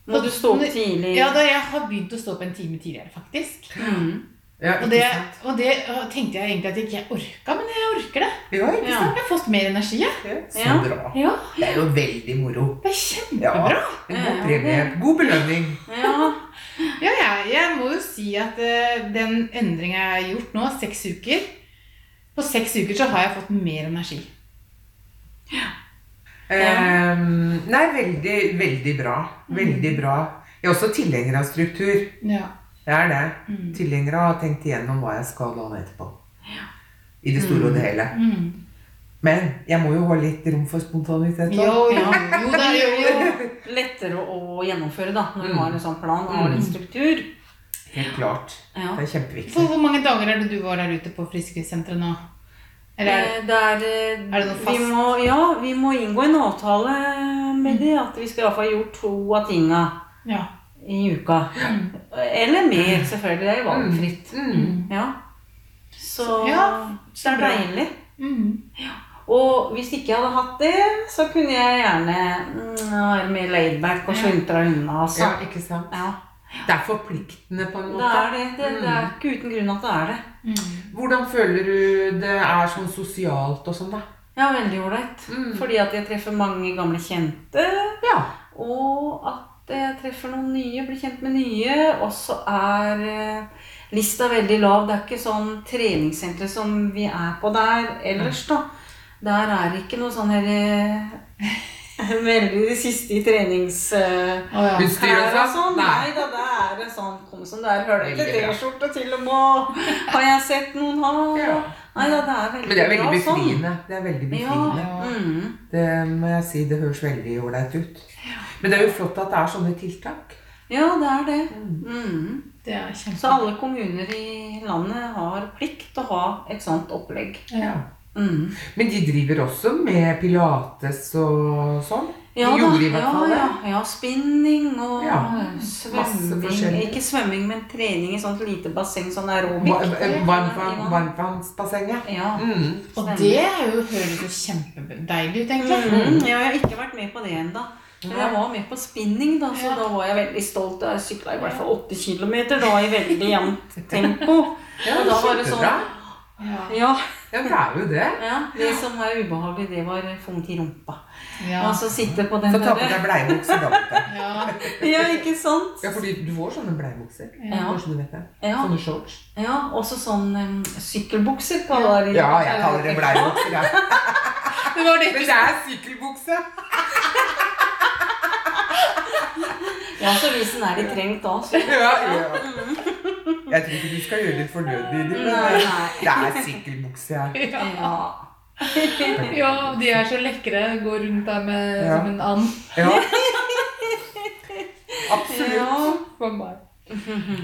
Må du stå opp tidlig? Ja, da jeg har begynt å stå opp en time tidligere, faktisk. Mm. Ja, Og det, og det tenkte jeg egentlig at jeg ikke orka, men jeg orker det. Ja, ikke Ja. sant? Jeg har fått mer energi. jeg. Så Ja. bra. Ja, Det er jo veldig moro. det er kjempebra. En Ja, god ja, premie. God belønning. Ja. Ja, jeg, jeg må jo si at uh, den endringa jeg har gjort nå, seks uker På seks uker så har jeg fått mer energi. Ehm, nei, veldig, veldig bra. Veldig bra. Jeg er også tilhenger av struktur. Ja. Jeg er det. Mm. Tilhenger av å ha tenkt igjennom hva jeg skal dagen etterpå. I det store og det hele. Mm. Men jeg må jo ha litt rom for spontanitet. da. Jo, jo, jo, det er jo, <laughs> jo. Lettere å gjennomføre da, når du Mm. har en sånn plan og har en Mm. struktur. Helt klart. Ja. Det er kjempeviktig. For hvor mange dager er det du var der ute på Friskesenteret nå? Eller er det Eh, er, eh, Er det noe vi må, ja, vi må inngå en avtale med det, at vi skal i hvert fall gjort to av tinga Ja. i uka. Mm. Eller mer, selvfølgelig. Det er jo valgfritt. Mm. Ja. Så Ja, det er deilig. Mm. Og hvis ikke jeg hadde hatt det, så kunne jeg gjerne mm, være mer laidback og Ja. sluntra unna. Altså. Ja, ikke sant? Ja. Det er forpliktende på en måte. Det er det. Det, det er ikke uten grunn at det er det. Mm. Hvordan føler du det er sånn sosialt og sånn, da? Ja, veldig ålreit. Mm. Fordi at jeg treffer mange gamle kjente. Ja. Og at jeg treffer noen nye, blir kjent med nye. Og så er eh, lista veldig lav. Det er ikke sånn treningssentre som vi er på der ellers, da. Der er det ikke noe sånn her eh, <laughs> Veldig det siste i trenings... Uh, oh, ja. Og sånn? sånn. Nei. Nei da, det er sånn Kom som det er hølete Veldig. T-skjorte til og med. <laughs> Har jeg sett noen ha? Ja. Nei da, det er veldig Men det er veldig bra sånn. Det er veldig befriende. Ja. Mm. Det må jeg si. Det høres veldig ålreit ut. Men det er jo flott at det er sånne tiltak. ja, det er det. Mm. Det er. Så alle kommuner i landet har plikt til å ha et sånt opplegg. Ja. Mm. Men de driver også med pilates og sånn? Ja, da, hvert ja, ja, ja, spinning og Ja, svømming. Ikke svømming, men trening i sånt lite basseng, sånn aerobic. Eh, Varmtvannsbassenget. Ja. Mm. Og det er jo, høres jo kjempedeilig ut, egentlig. Mm. ja, jeg har ikke vært med på det ennå. Men jeg var med på spinning, da, så Ja. da var jeg veldig stolt. Jeg sykla i hvert fall åtte kilometer da, i veldig jevnt <laughs> tempo. Ja, Og da var det sånn. Ja. Ja, Ja, det er jo det. ja. Det som var ubehagelig, det var vondt i rumpa. Ja. så sitte på den Få ta på deg bleiebukser, da. Ja. <laughs> Ja, ikke sant? Ja, fordi du får sånne bleiebukser. Ja. Du vet det. Ja. Sånne shorts. Ja, også sånn um, sykkelbukser kaller de Ja, jeg kaller det bleiebukser, ja. <laughs> Det var det Men det er sykkelbukse! <laughs> Ja, så hvis den er litt trengt da, så Ja, ja. Jeg tror ikke du skal gjøre ditt fornødne, men det er sykkelbukse her. Ja. <laughs> <laughs> Ja, de er så lekre. Går rundt der med, Ja. som en and. Ja. <laughs> Absolutt. ja. For meg.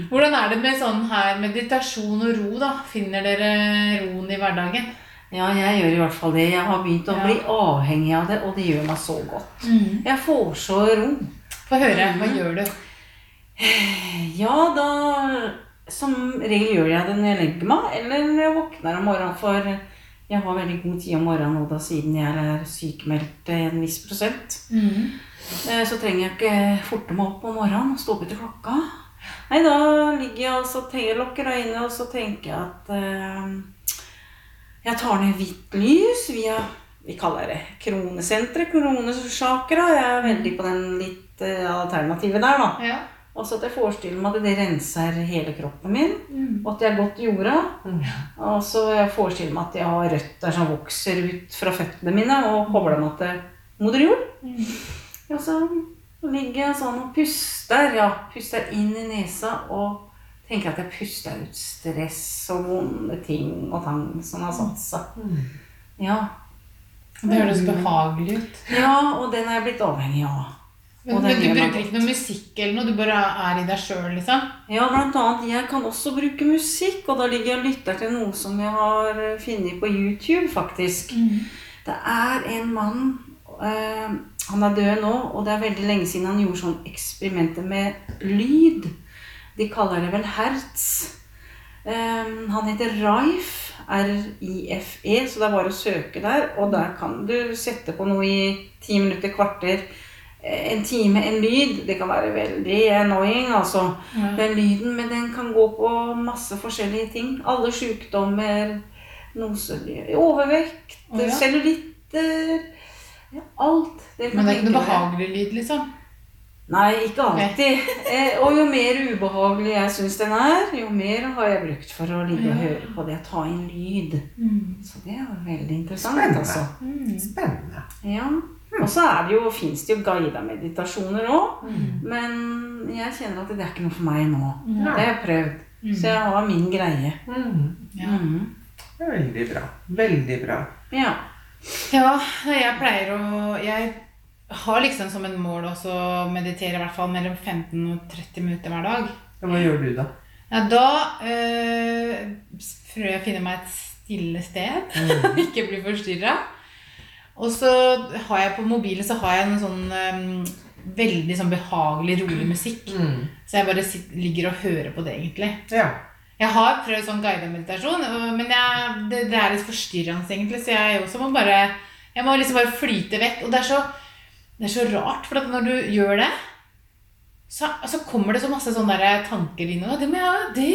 Hvordan er det med sånn her meditasjon og ro, da? Finner dere roen i hverdagen? Ja, jeg gjør i hvert fall det. Jeg har begynt å Ja. bli avhengig av det, og det gjør meg så godt. Jeg får så ro. Få høre. Hva gjør du? Ja, da Som regel gjør jeg det når jeg legger meg, eller når jeg våkner om morgenen. For jeg har veldig god tid om morgenen nå, da, siden jeg er sykemeldt en viss prosent. Mm. Så trenger jeg ikke forte meg opp om morgenen og stå opp etter klokka. Nei, da ligger jeg og lokker øynene, og så tenker jeg at eh, jeg tar ned hvitt lys via vi kaller det kronesenteret, kronesjakra. Jeg er veldig på den litt eh, alternativet der, da. Ja. Og så at jeg forestiller meg at det renser hele kroppen min, og at jeg er godt jorda. Og så jeg forestiller meg at jeg har røtter som vokser ut fra føttene mine og kobler meg til moder jord. Og så ligger jeg sånn og puster, ja, puster inn i nesa og tenker at jeg puster ut stress og vonde ting og tang som har satt seg. Ja. Det høres behagelig ut. ja, og den er jeg blitt avhengig av. Men, men du bruker ikke noe musikk eller noe? Du bare er i deg sjøl, liksom? Ja, blant annet. Jeg kan også bruke musikk, og da ligger jeg og lytter til noe som jeg har eh, funnet på YouTube, faktisk. Det er en mann eh, Han er død nå, og det er veldig lenge siden han gjorde sånn eksperimenter med lyd. De kaller det vel hertz. Um, han heter Rife. R-I-F-E, så det er bare å søke der. Og der kan du sette på noe i ti minutter, kvarter, en time, en lyd. Det kan være veldig annoying, altså. Den lyden, men den kan gå på masse forskjellige ting. Alle sykdommer, overvekt, oh, ja. cellulitter ja, Alt. Det Men det er ikke noe behagelig lyd, liksom? Nei, ikke alltid. Eh, og jo mer ubehagelig jeg syns den er, jo mer har jeg brukt for å ligge og Ja. høre på det. Ta inn lyd. Så det er veldig interessant. Spennende. altså. Spennende. Ja. Og så det jo, fins det jo guida meditasjoner òg. Men jeg kjenner at det er ikke noe for meg nå. Det har jeg prøvd. Så jeg har min greie. Mm. Ja. Veldig bra. Veldig bra. Ja. Ja, jeg pleier å Jeg har liksom som en mål også å meditere i hvert fall mellom 15 og 30 minutter hver dag. Ja, Hva gjør du, da? Ja, da øh, prøver jeg å finne meg et stille sted. <laughs> Ikke bli forstyrra. Og så har jeg på mobilen så har jeg en sånn um, veldig sånn behagelig, rolig musikk. Mm. Så jeg bare sitter, ligger og hører på det, egentlig. Ja. Jeg har prøvd sånn guidet meditasjon, men jeg, det, det er litt forstyrrende, egentlig. Så jeg også må bare Jeg må liksom bare flyte vekk. Og det er så, det er så rart, for når du gjør det, så, så kommer det så masse sånne der tanker inn. Og det, må jeg, det,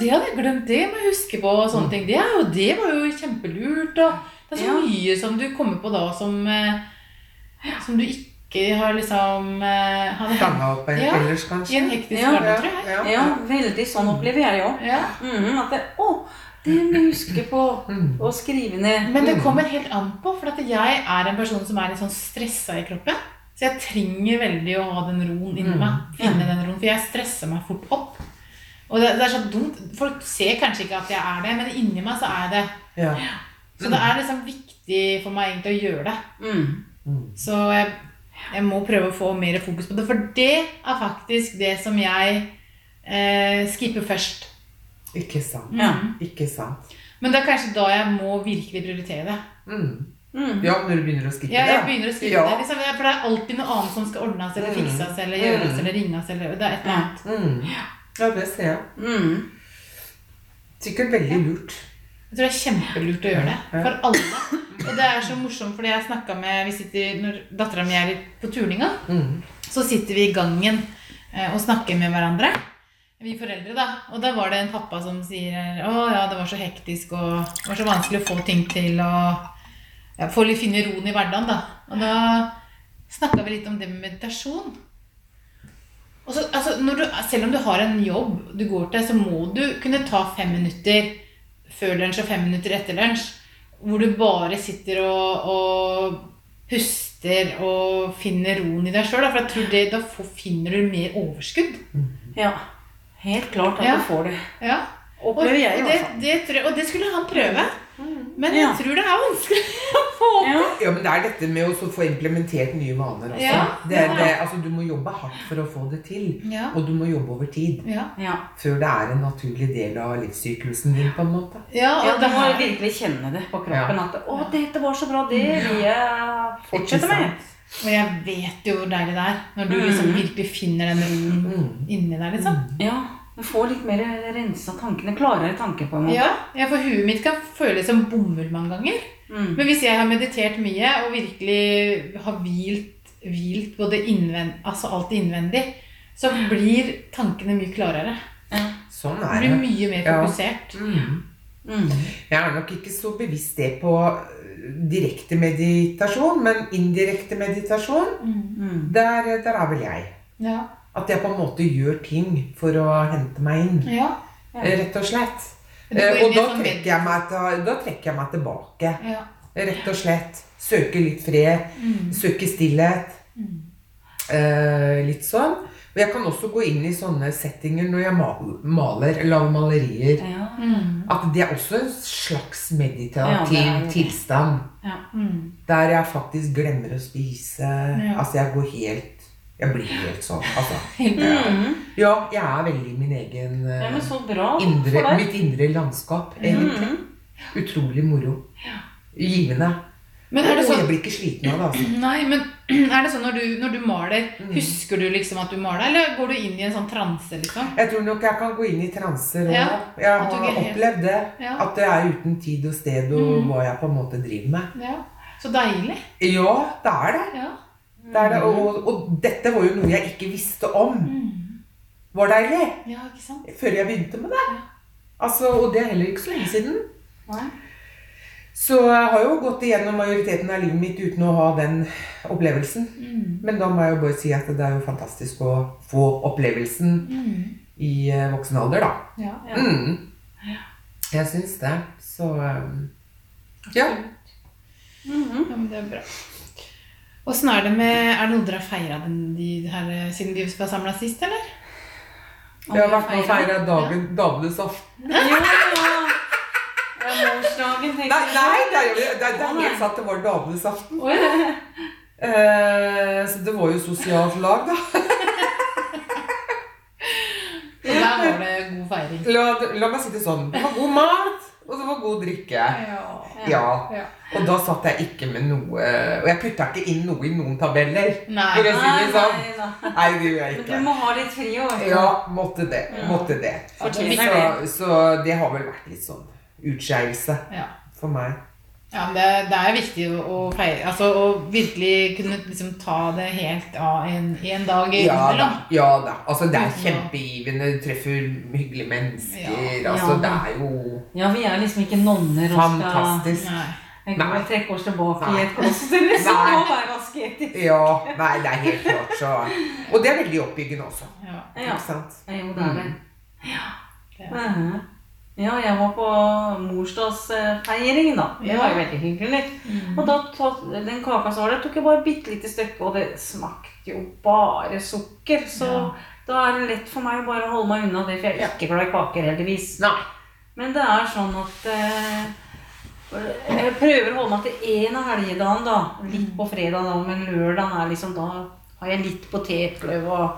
det hadde jeg glemt, det må jeg huske på. og sånne ting. Det, det var jo kjempelurt. Og det er så Ja. mye som du kommer på da som, eh, som du ikke har liksom eh, hadde Fanga opp Ja. ellers, i en hektisk Ja. hverdag, tror jeg. Ja. ja, veldig sånn opplever jeg òg. Ja. at det, å, det må jeg huske på Mm. å skrive ned. Men det kommer helt an på, for at jeg er en person som er litt sånn stressa i kroppen. Så jeg trenger veldig å ha den roen inni Mm. meg. Finne den roen, For jeg stresser meg fort opp. Og det, det er så dumt. Folk ser kanskje ikke at jeg er det, men inni meg så er jeg det. Ja. Så det er liksom viktig for meg egentlig å gjøre det. Mm. Mm. Så jeg, jeg må prøve å få mer fokus på det. For det er faktisk det som jeg eh, skipper først. Ikke sant. Ja. Ikke sant. Men det er kanskje da jeg må virkelig prioritere det. Mm. Mm. Ja, når du begynner å skippe Ja, jeg begynner å skrive Ja. det. Liksom, for det er alltid noe annet som skal ordnes eller Mm. fikses eller gjøres Mm. eller ringes. Eller, det er et eller annet. Mm. Ja, det ser jeg. Mm. Sikkert veldig lurt. Jeg tror det er kjempelurt å gjøre det. For alle. Og det er så morsomt, fordi jeg snakka med vi sitter, Når dattera mi er på turninga, Mm. så sitter vi i gangen eh, og snakker med hverandre. Vi foreldre, da. Og da var det en pappa som sier Å ja, det var så hektisk og det var så vanskelig å få ting til og ja, få litt finne roen i hverdagen, da. Og da snakka vi litt om det med meditasjon. Og så, altså, når du, selv om du har en jobb du går til, så må du kunne ta fem minutter før lunsj og fem minutter etter lunsj, hvor du bare sitter og, og puster og finner roen i deg sjøl. For jeg tror det, da finner du mer overskudd. Ja. Helt klart at Ja. du får det. Ja. Opplever jeg i hvert det, fall. og det skulle han prøve. Men jeg Ja. tror det er vanskelig <laughs> å få Ja. Ja, men det er dette med å få implementert nye vaner også. Ja, det, det, altså, du må jobbe hardt for å få det til. Ja. Og du må jobbe over tid. Ja, Ja. Før det er en naturlig del av livssyklusen din, på en måte. ja, Ja, og du det må virkelig kjenne det på kroppen. At 'Å, dette var så bra. Det vil jeg fortsette med'. Og jeg vet jo hvor deilig det er når du Mm. liksom virkelig finner den roen Mm. inni deg, liksom. Ja. Du får litt mer rensa tankene. Klarere tanker, på en måte. Ja, ja, for huet mitt kan føles som bomull mange ganger. Mm. Men hvis jeg har meditert mye og virkelig har hvilt, hvilt både innvend, altså alt innvendig, så blir tankene mye klarere. Sånn er det. blir mye mer Ja. fokusert. Mm. Mm. Jeg er nok ikke så bevisst det på øh, direkte meditasjon, men indirekte meditasjon, Mm. der, der er vel jeg. Ja. At jeg på en måte gjør ting for å hente meg inn. ja. Rett og slett. Eh, Og da trekker, jeg meg da trekker jeg meg tilbake. ja. Rett og slett. Søke litt fred. Mm. Søke stillhet. Mm. Eh, litt sånn. Og jeg kan også gå inn i sånne settinger når jeg mal- maler, lager malerier. Ja. Mm. At det er også en slags meditativ det. tilstand. Ja. Mm. Der jeg faktisk glemmer å spise. Ja. Altså, jeg går helt Jeg blir helt sånn. Altså. <laughs> Mm. Ja, jeg er veldig min egen eh, Ja, indre. Mitt indre landskap, egentlig. Mm. Utrolig moro. Givende. Men er det sånn jeg blir ikke sliten av det. altså. <clears throat> Nei, men <clears throat> er det sånn når du, når du maler, husker du liksom at du maler, eller går du inn i en sånn transe, liksom? Jeg tror nok jeg kan gå inn i transer òg. Ja, Jeg har opplevd det. Ja. At det er uten tid og sted og Mm. hva jeg på en måte driver med. Ja. Så deilig. Ja, det er det. Ja. Det, det. Og, og dette var jo noe jeg ikke visste om. Mm. Var deilig. Ja, ikke sant? Før jeg begynte med det. Altså, og det er heller ikke så lenge siden. Nei. Så jeg har jo gått igjennom majoriteten av livet mitt uten å ha den opplevelsen. Mm. Men da må jeg jo bare si at det er jo fantastisk å få opplevelsen Mm. i eh, voksen alder, da. Ja. Ja. Mm. Jeg syns det. Så um, ja. Mhm. ja, men det er bra. Åssen er det med Er det noe dere har feira de siden vi var samla sist, eller? Vi har vært med og feira dagen damenes aften. <laughs> Ja, morsdagen, tenker Nei, jeg. nei, det er, jo- det er, det er helt sant, det var damenes aften. Eh, så det var jo sosialt lag, da. <laughs> Og der var det god feiring. La, la meg si det sånn. Det var god mat, og det var god drikke. Ja. Ja. Ja. Og da satt jeg ikke med noe Og jeg putta ikke inn noe i noen tabeller. Nei. For å si det sånn. nei, nei. Nei, det jeg Men du må ha litt fri òg. Ja, måtte det. Ja. Måtte det. Så, så det har vel vært litt sånn utskeielse Ja. for meg. Ja, men det, det er viktig å, å feire Altså å virkelig kunne liksom ta det helt av en, en dag Ja da. ja da. Altså, det er kjempegivende. Du treffer hyggelige mennesker. Ja. Altså, Ja. det er jo Ja, vi er liksom ikke nonner fantastisk. Nei. Jeg går trekke oss tilbake Nei. i et kloster. Liksom, og være asketisk. Ja. Nei, det er helt klart så Og det er veldig oppbyggende også. Ja. Ja. Ikke sant? Jo, det er det. Det er-. Ja, jeg var på morsdagsfeiring, da. Det var jo veldig hyggelig. Mm. Og da tatt, den kaka som var det, tok jeg bare bitte lite stykke, og det smakte jo bare sukker. Så Ja. da er det lett for meg å bare holde meg unna det, for jeg er ikke glad i kaker, heldigvis. Nei. Men det er sånn at eh, Jeg prøver å holde meg til én av helgedagene, da. Litt på fredag, da, men lørdagen er liksom Da har jeg litt potetløv og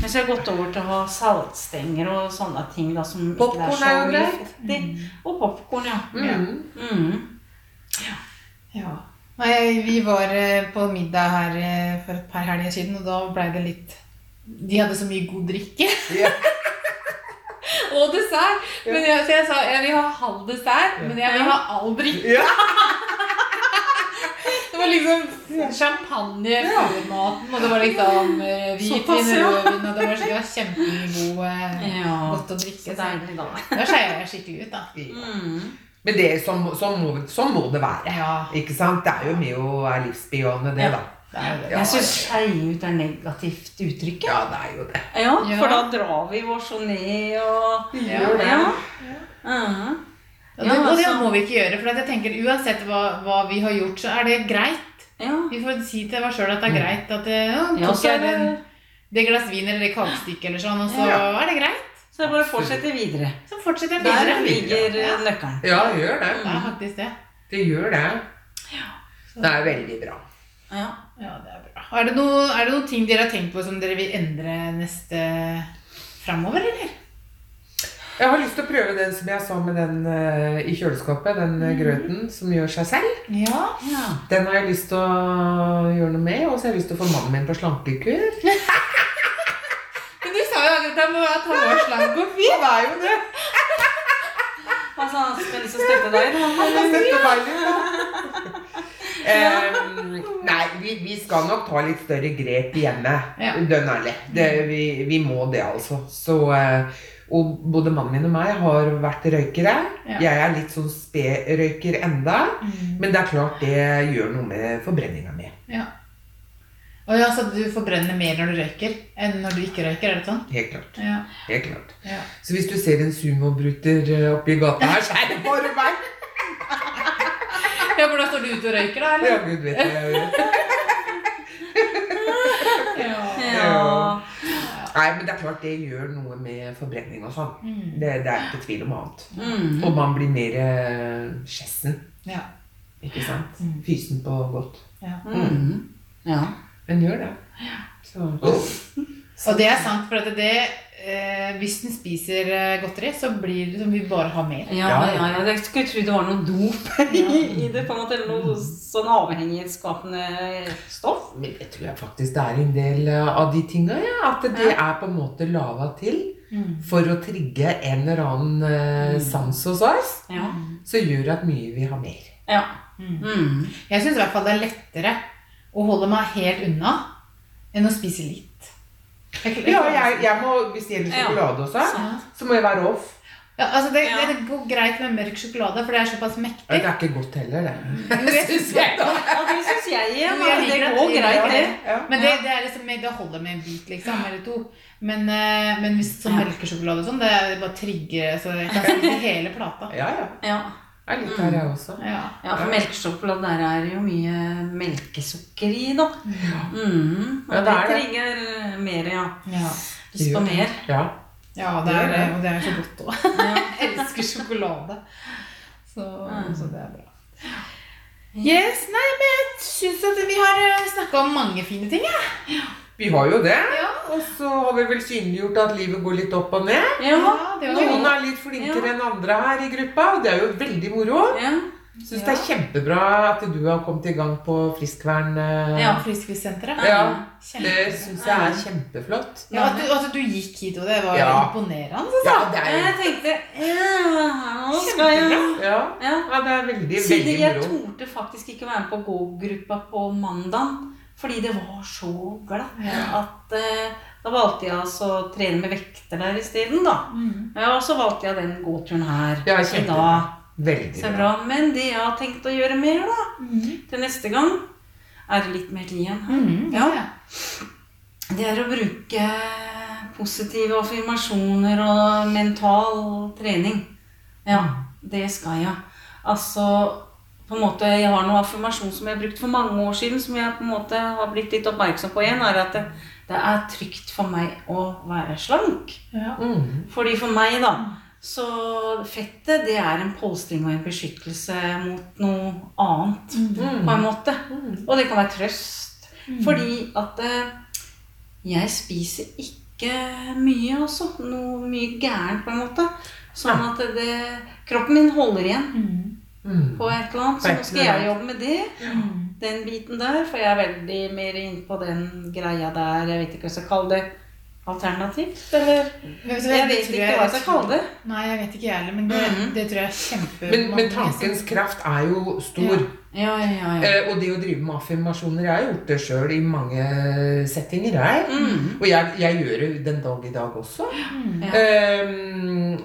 Men så har jeg gått over til å ha saltstenger og sånne ting da som ikke er, så er jo greit. i. Og popkorn, ja. Mm. Mm. Ja. Nei, vi var eh, på middag her eh, for et par helger siden, og da blei det litt De hadde så mye god drikke. Ja. <laughs> Og dessert. Men jeg, så jeg sa jeg vil ha halv dessert, men jeg vil ha all drikke. <laughs> Det var liksom champagne før maten, og det var liksom eh, hvitvin, rødvin, og det var, det var kjempegod eh, Ja. godt å drikke. Så deilig, da. da skeier jeg skikkelig ut, da. Mm. Men det, sånn, sånn, må, sånn må det være. Ja, Ikke sant? Det er jo med å være livsbejaende, det, da. det det. Ja, Jeg syns skeie ut er negativt uttrykk. Ja, det er jo det. Ja, for da drar vi vår så ned og Ja. Gjør det. Ja. Mhm. Og det, og det altså- må vi ikke gjøre. For jeg tenker uansett hva, hva vi har gjort, så er det greit. Ja. Vi får si til oss sjøl at det er greit at det, ja, Ja, tok så er det- den, det glass vin eller det kakestykket eller sånn, og så Ja. er det greit. Så det er bare å fortsette videre. Så fortsetter jeg Der ligger Ja. eh, nøkkelen. Ja, gjør det. Det er faktisk det. Det gjør det. Det er veldig bra. Ja. Ja, det er bra. Er det, noe, noen ting dere har tenkt på som dere vil endre neste framover, eller? Jeg har lyst til å prøve den som jeg sa med den uh, i kjøleskapet. Den mm. grøten som gjør seg selv. Ja. ja. Den har jeg lyst til å gjøre noe med. Og så har jeg lyst til å få mannen min på slankekur. <laughs> Men du sa jo at han var slank og fin. Han er jo det. Altså, han skal liksom støtte deg, da. Han kan sette bein ut. Um, nei, vi, vi skal nok ta litt større grep hjemme. Ja. Dønn ærlig. Det, vi, vi må det, altså. Så, eh, og både mannen min og meg har vært røykere. Ja. Jeg er litt sånn spedrøyker enda. Men det er klart det gjør noe med forbrenninga mi. Ja. Og ja, så du forbrenner mer når du røyker enn når du ikke røyker, er det sånn? Helt klart. Ja. Helt klart. ja. Så hvis du ser en sumobruter eh, oppi gata her, så er det bare meg. Ja, for da står du ute og røyker, da, Ja, gud vet jeg. <laughs> Ja. Ja. Nei, men det er klart det gjør noe med forbrenning og sånn. Mm. Det, det er ikke tvil om annet. Mm. Og man blir mer eh, skjessen, Ja. ikke sant? Mm. Fysen på godt. ja. Mm. Ja. Den gjør det. Så. Og det er sant, for at det eh, Hvis den spiser eh, godteri, så blir det som vi bare har mer. Ja, Ja, ja. Jeg skulle tro det var noe dop <laughs> i, i det. på en måte, Eller noe sånn avhengighetsskapende stoff. Men jeg tror jeg faktisk det er en del eh, av de tinga, ja. At det er på en måte laga til Mm. for å trigge en eller annen eh, Mm. sans hos oss, Ja. som gjør at mye vil ha mer. ja. Mm. Mm. Jeg syns i hvert fall det er lettere å holde meg helt unna enn å spise litt. Jeg, jeg, Ja, jeg, jeg må, hvis det gjelder Ja. sjokolade også, så må jeg være off. Ja, altså det, Ja. det går greit med mørk sjokolade, for det er såpass mektig. Det er ikke godt heller, det. <laughs> Jo, jeg synes det. Ja, det syns jeg igjen. Men Det går greit, det. Men det, det, er liksom, det holder med en bit, liksom, eller to. Men, eh, men hvis sånn Ja. melkesjokolade og sånn, det er bare trigger Så jeg kan spise hele plata. Ja, ja. Ja. Jeg er litt der, jeg også. Ja. ja, for melkesjokolade der er jo mye melkesukker i, da. Mm. Og Ja, det er det trenger mer, ja. Ja. Lyst på mer. Ja. ja, det er det. Og det er så godt òg. <laughs> Jeg elsker sjokolade. Så, Mm. så det er bra. Yes, nei, men jeg syns at vi har snakka om mange fine ting. Ja. Vi har jo det. Ja. Og så har vi vel synliggjort at livet går litt opp og ned. Ja. Noen er litt flinkere enn andre her i gruppa, og det er jo veldig moro. Ja. Syns det er kjempebra at du har kommet i gang på Friskvern. eh, Ja. Frisklivssenteret. Ja, Det syns jeg er kjempeflott. Ja, at, du, at du gikk hit, og det var Ja. imponerende. Ja, det er, Jeg tenkte ja, skal jeg ja, ja. ja, det er veldig, Siden veldig jeg moro. torde faktisk ikke være med på gå-gruppa på mandag. Fordi det var så glatt at eh, da valgte jeg altså å trene med vekter der isteden, da. Mm. Ja, og så valgte jeg den gåturen her Ja, i dag. Veldig bra. bra. Men det jeg har tenkt å gjøre mer, da, Mm. til neste gang, er litt mer tid igjen. Mm. Ja. Det er å bruke positive affirmasjoner og mental trening. Ja, det skal jeg. Altså på en måte, Jeg har noen affirmasjon som jeg har brukt for mange år siden, som jeg på en måte har blitt litt oppmerksom på igjen, er at det, det er trygt for meg å være slank. Ja. Mm. Fordi for meg, da, så fettet det er en polstring og en beskyttelse mot noe annet, Mm. på en måte. Mm. Og det kan være trøst. Fordi at eh, jeg spiser ikke mye, altså. Noe mye gærent, på en måte. Sånn at det, kroppen min holder igjen Mm. På et eller annet. Så nå skal jeg jobbe med det. Mm. Den biten der. For jeg er veldig mer inne på den greia der. Jeg vet ikke hva jeg skal kalle det. Alternativt, eller? Vet Jeg vet ikke hva jeg skal kalle det. Nei, jeg vet ikke jeg heller, men det, mm. det tror jeg er kjempe Men, men tankens kraft er jo stor. Ja, ja, ja. ja. Eh, og det å drive med affirmasjoner Jeg har gjort det sjøl i mange settinger. Jeg. Mm. Og jeg, jeg gjør det den dag i dag også. Mm.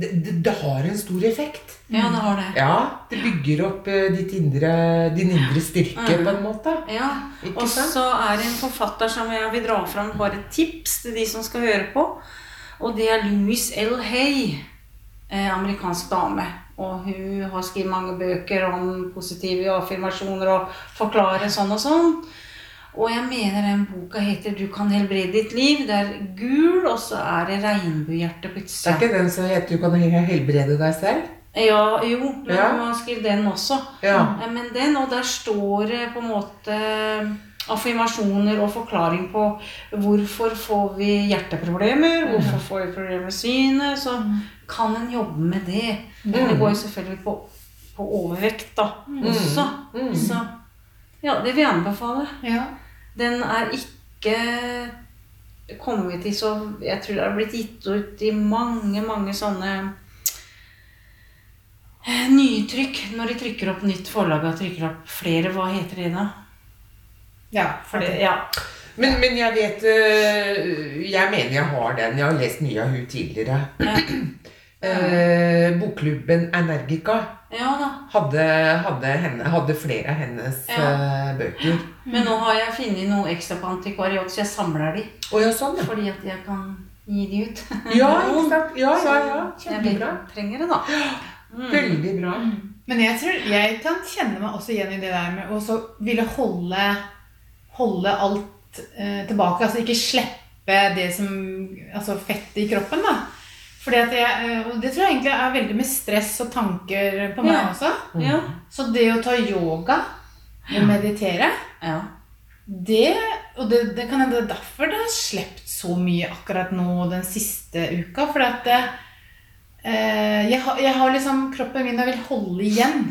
Det, det, det har en stor effekt. ja, det har det. Ja, det bygger opp eh, ditt indre, din indre styrke Mm. på en måte. Ja, Og så er det en forfatter som jeg vil dra fram bare et tips til de som skal høre på. Og det er Louise L. Hay. Eh, amerikansk dame. Og hun har skrevet mange bøker om positive affirmasjoner og forklarer sånn og sånn. Og jeg mener den boka heter 'Du kan helbrede ditt liv'. Det er gul, og så er det regnbuehjerte på Det er ikke den som heter 'Du kan helbrede deg selv'? Ja, jo, men Ja. man skriver den også. Ja. Men den, og der står det på en måte affirmasjoner og forklaring på hvorfor får vi hjerteproblemer, hvorfor får vi problemer med synet. Så kan en jobbe med det. Men det går jo selvfølgelig på, på overvekt da også. Mm. Så ja, det vil jeg anbefale. Ja. Den er ikke kommet i så Jeg tror det har blitt gitt ut i mange, mange sånne eh, nytrykk. Når de trykker opp nytt forlag og trykker opp flere, hva heter det da? ja, For det, ja. Men, men jeg vet øh, Jeg mener jeg har den. Jeg har lest mye av hun tidligere. Ja. Eh, bokklubben Energica ja da. hadde, hadde, henne, hadde flere av hennes Ja. eh, bøker. Men nå har jeg funnet noe ekstra på antikvariat, så jeg samler de. Oh, ja, sånn, ja. Fordi at jeg kan gi de ut. <laughs> Ja, ikke? Ja, ja, ja. Kjempebra. jeg trenger det, da. Mm. <gasps> Veldig bra. Men jeg tror jeg kan kjenne meg også igjen i det der med å så ville holde, holde alt eh, tilbake. Altså ikke slippe det som Altså fettet i kroppen, da. Fordi at jeg, eh, og det tror jeg egentlig er veldig med stress og tanker på meg Ja. også. Ja. Så det å ta yoga og meditere, ja. det Og det, det kan hende det er derfor det har sluppet så mye akkurat nå den siste uka. For at det, eh, jeg, har, jeg har liksom Kroppen min jeg vil holde igjen.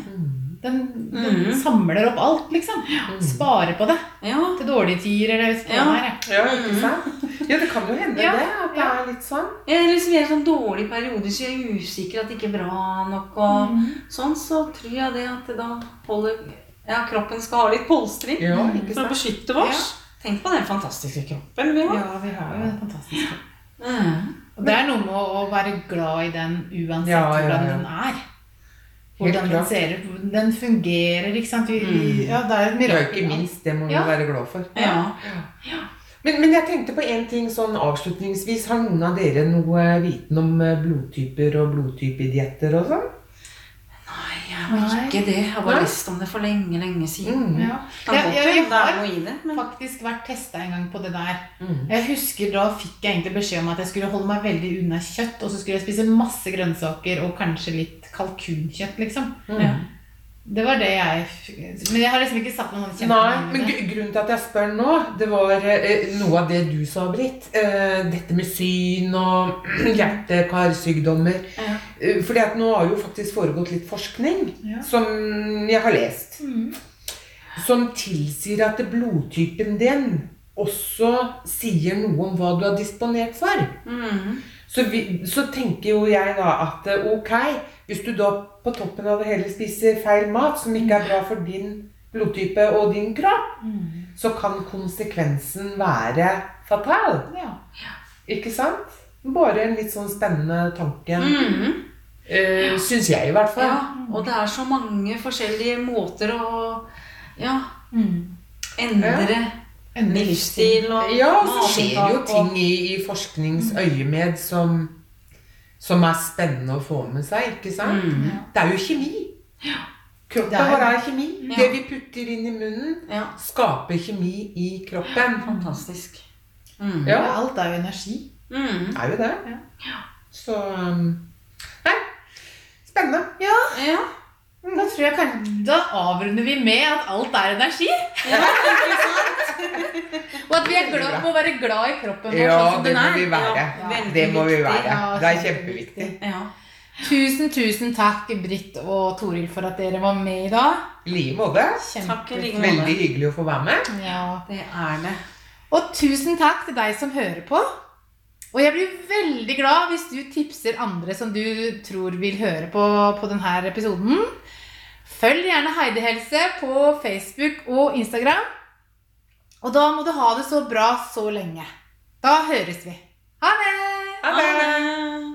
Den, den mm. samler opp alt, liksom. Sparer på det Ja. til dårlige tider eller hva Ja. det er. Ja, ikke sant? Ja, det kan jo hende Ja, det. At det er litt sånn. Jeg er liksom i en sånn dårlig periode, så jeg er usikker at det ikke er bra nok. Og sånn, så tror jeg det at det da holder Ja, kroppen skal ha litt polstring Ja, ikke for å beskytte oss. Tenk på den fantastiske kroppen vi har. Ja, vi har jo en fantastisk kropp. Mm. Og det er noe med å være glad i den uansett hvordan ja. den er. Hvordan den ser ut. Den fungerer, ikke sant. Vi, vi, Mm. ja, det er et Ja, ikke minst. Det må vi Ja. være glad for. Ja. Ja. Men, men jeg tenkte på en ting sånn avslutningsvis. Har noen av dere noe viten om eh, blodtyper og blodtypedietter og sånn? Nei, jeg har ikke det. Jeg har bare Nei. lest om det for lenge, lenge siden. Mm. Ja. Jeg, jeg, jeg har det, men faktisk vært testa en gang på det der. Mm. Jeg husker Da fikk jeg egentlig beskjed om at jeg skulle holde meg veldig unna kjøtt. Og så skulle jeg spise masse grønnsaker og kanskje litt kalkunkjøtt, liksom. Mm. Ja. Det var det jeg Men jeg har liksom ikke satt noen Nei, men grunnen til at jeg spør nå, det var eh, noe av det du sa, Britt. Eh, dette med syn og <clears throat> hjerte-karsykdommer. Ja. Eh, fordi at nå har jo faktisk foregått litt forskning Ja. som jeg har lest. Mm. Som tilsier at blodtypen din også sier noe om hva du har disponert for. mm. Så, vi, så tenker jo jeg da at eh, ok, hvis du da på toppen av det hele spiser feil mat, som ikke er bra for din blodtype og din kropp, Mm. så kan konsekvensen være fatal. Ja. Ikke sant? Bare en litt sånn spennende tanke. Mm. Uh, Syns jeg, i hvert fall. Ja, og det er så mange forskjellige måter å ja, Mm. endre Endre livsstil og Ja, og så skjer jo ting i, i forskningsøyemed som, som er spennende å få med seg, ikke sant? Mm. Ja. Det er jo kjemi. Kroppen Det er vår er kjemi. Ja. Det vi putter inn i munnen, Ja, skaper kjemi i kroppen. fantastisk. Mm. Ja. Ja, alt er jo energi. Mm. Er jo det. Ja. Så um, Nei, spennende. Ja. Da tror jeg kanskje, da avrunder vi med at alt er energi. ja, ikke sant? Og at vi er glad, må være glad i kroppen vår Ja, sånn som det den må er. vi være. Ja, Det må vi være. Ja, Det er kjempeviktig. Ja. Tusen, tusen takk, Britt og Toril, for at dere var med i dag. I like måte. Veldig hyggelig å få være med. Ja. Det er det. Og tusen takk til deg som hører på. Og jeg blir veldig glad hvis du tipser andre som du tror vil høre på, på denne episoden. Følg gjerne Heidi Helse på Facebook og Instagram. Og da må du ha det så bra så lenge. Da høres vi. Ha det! Ha det.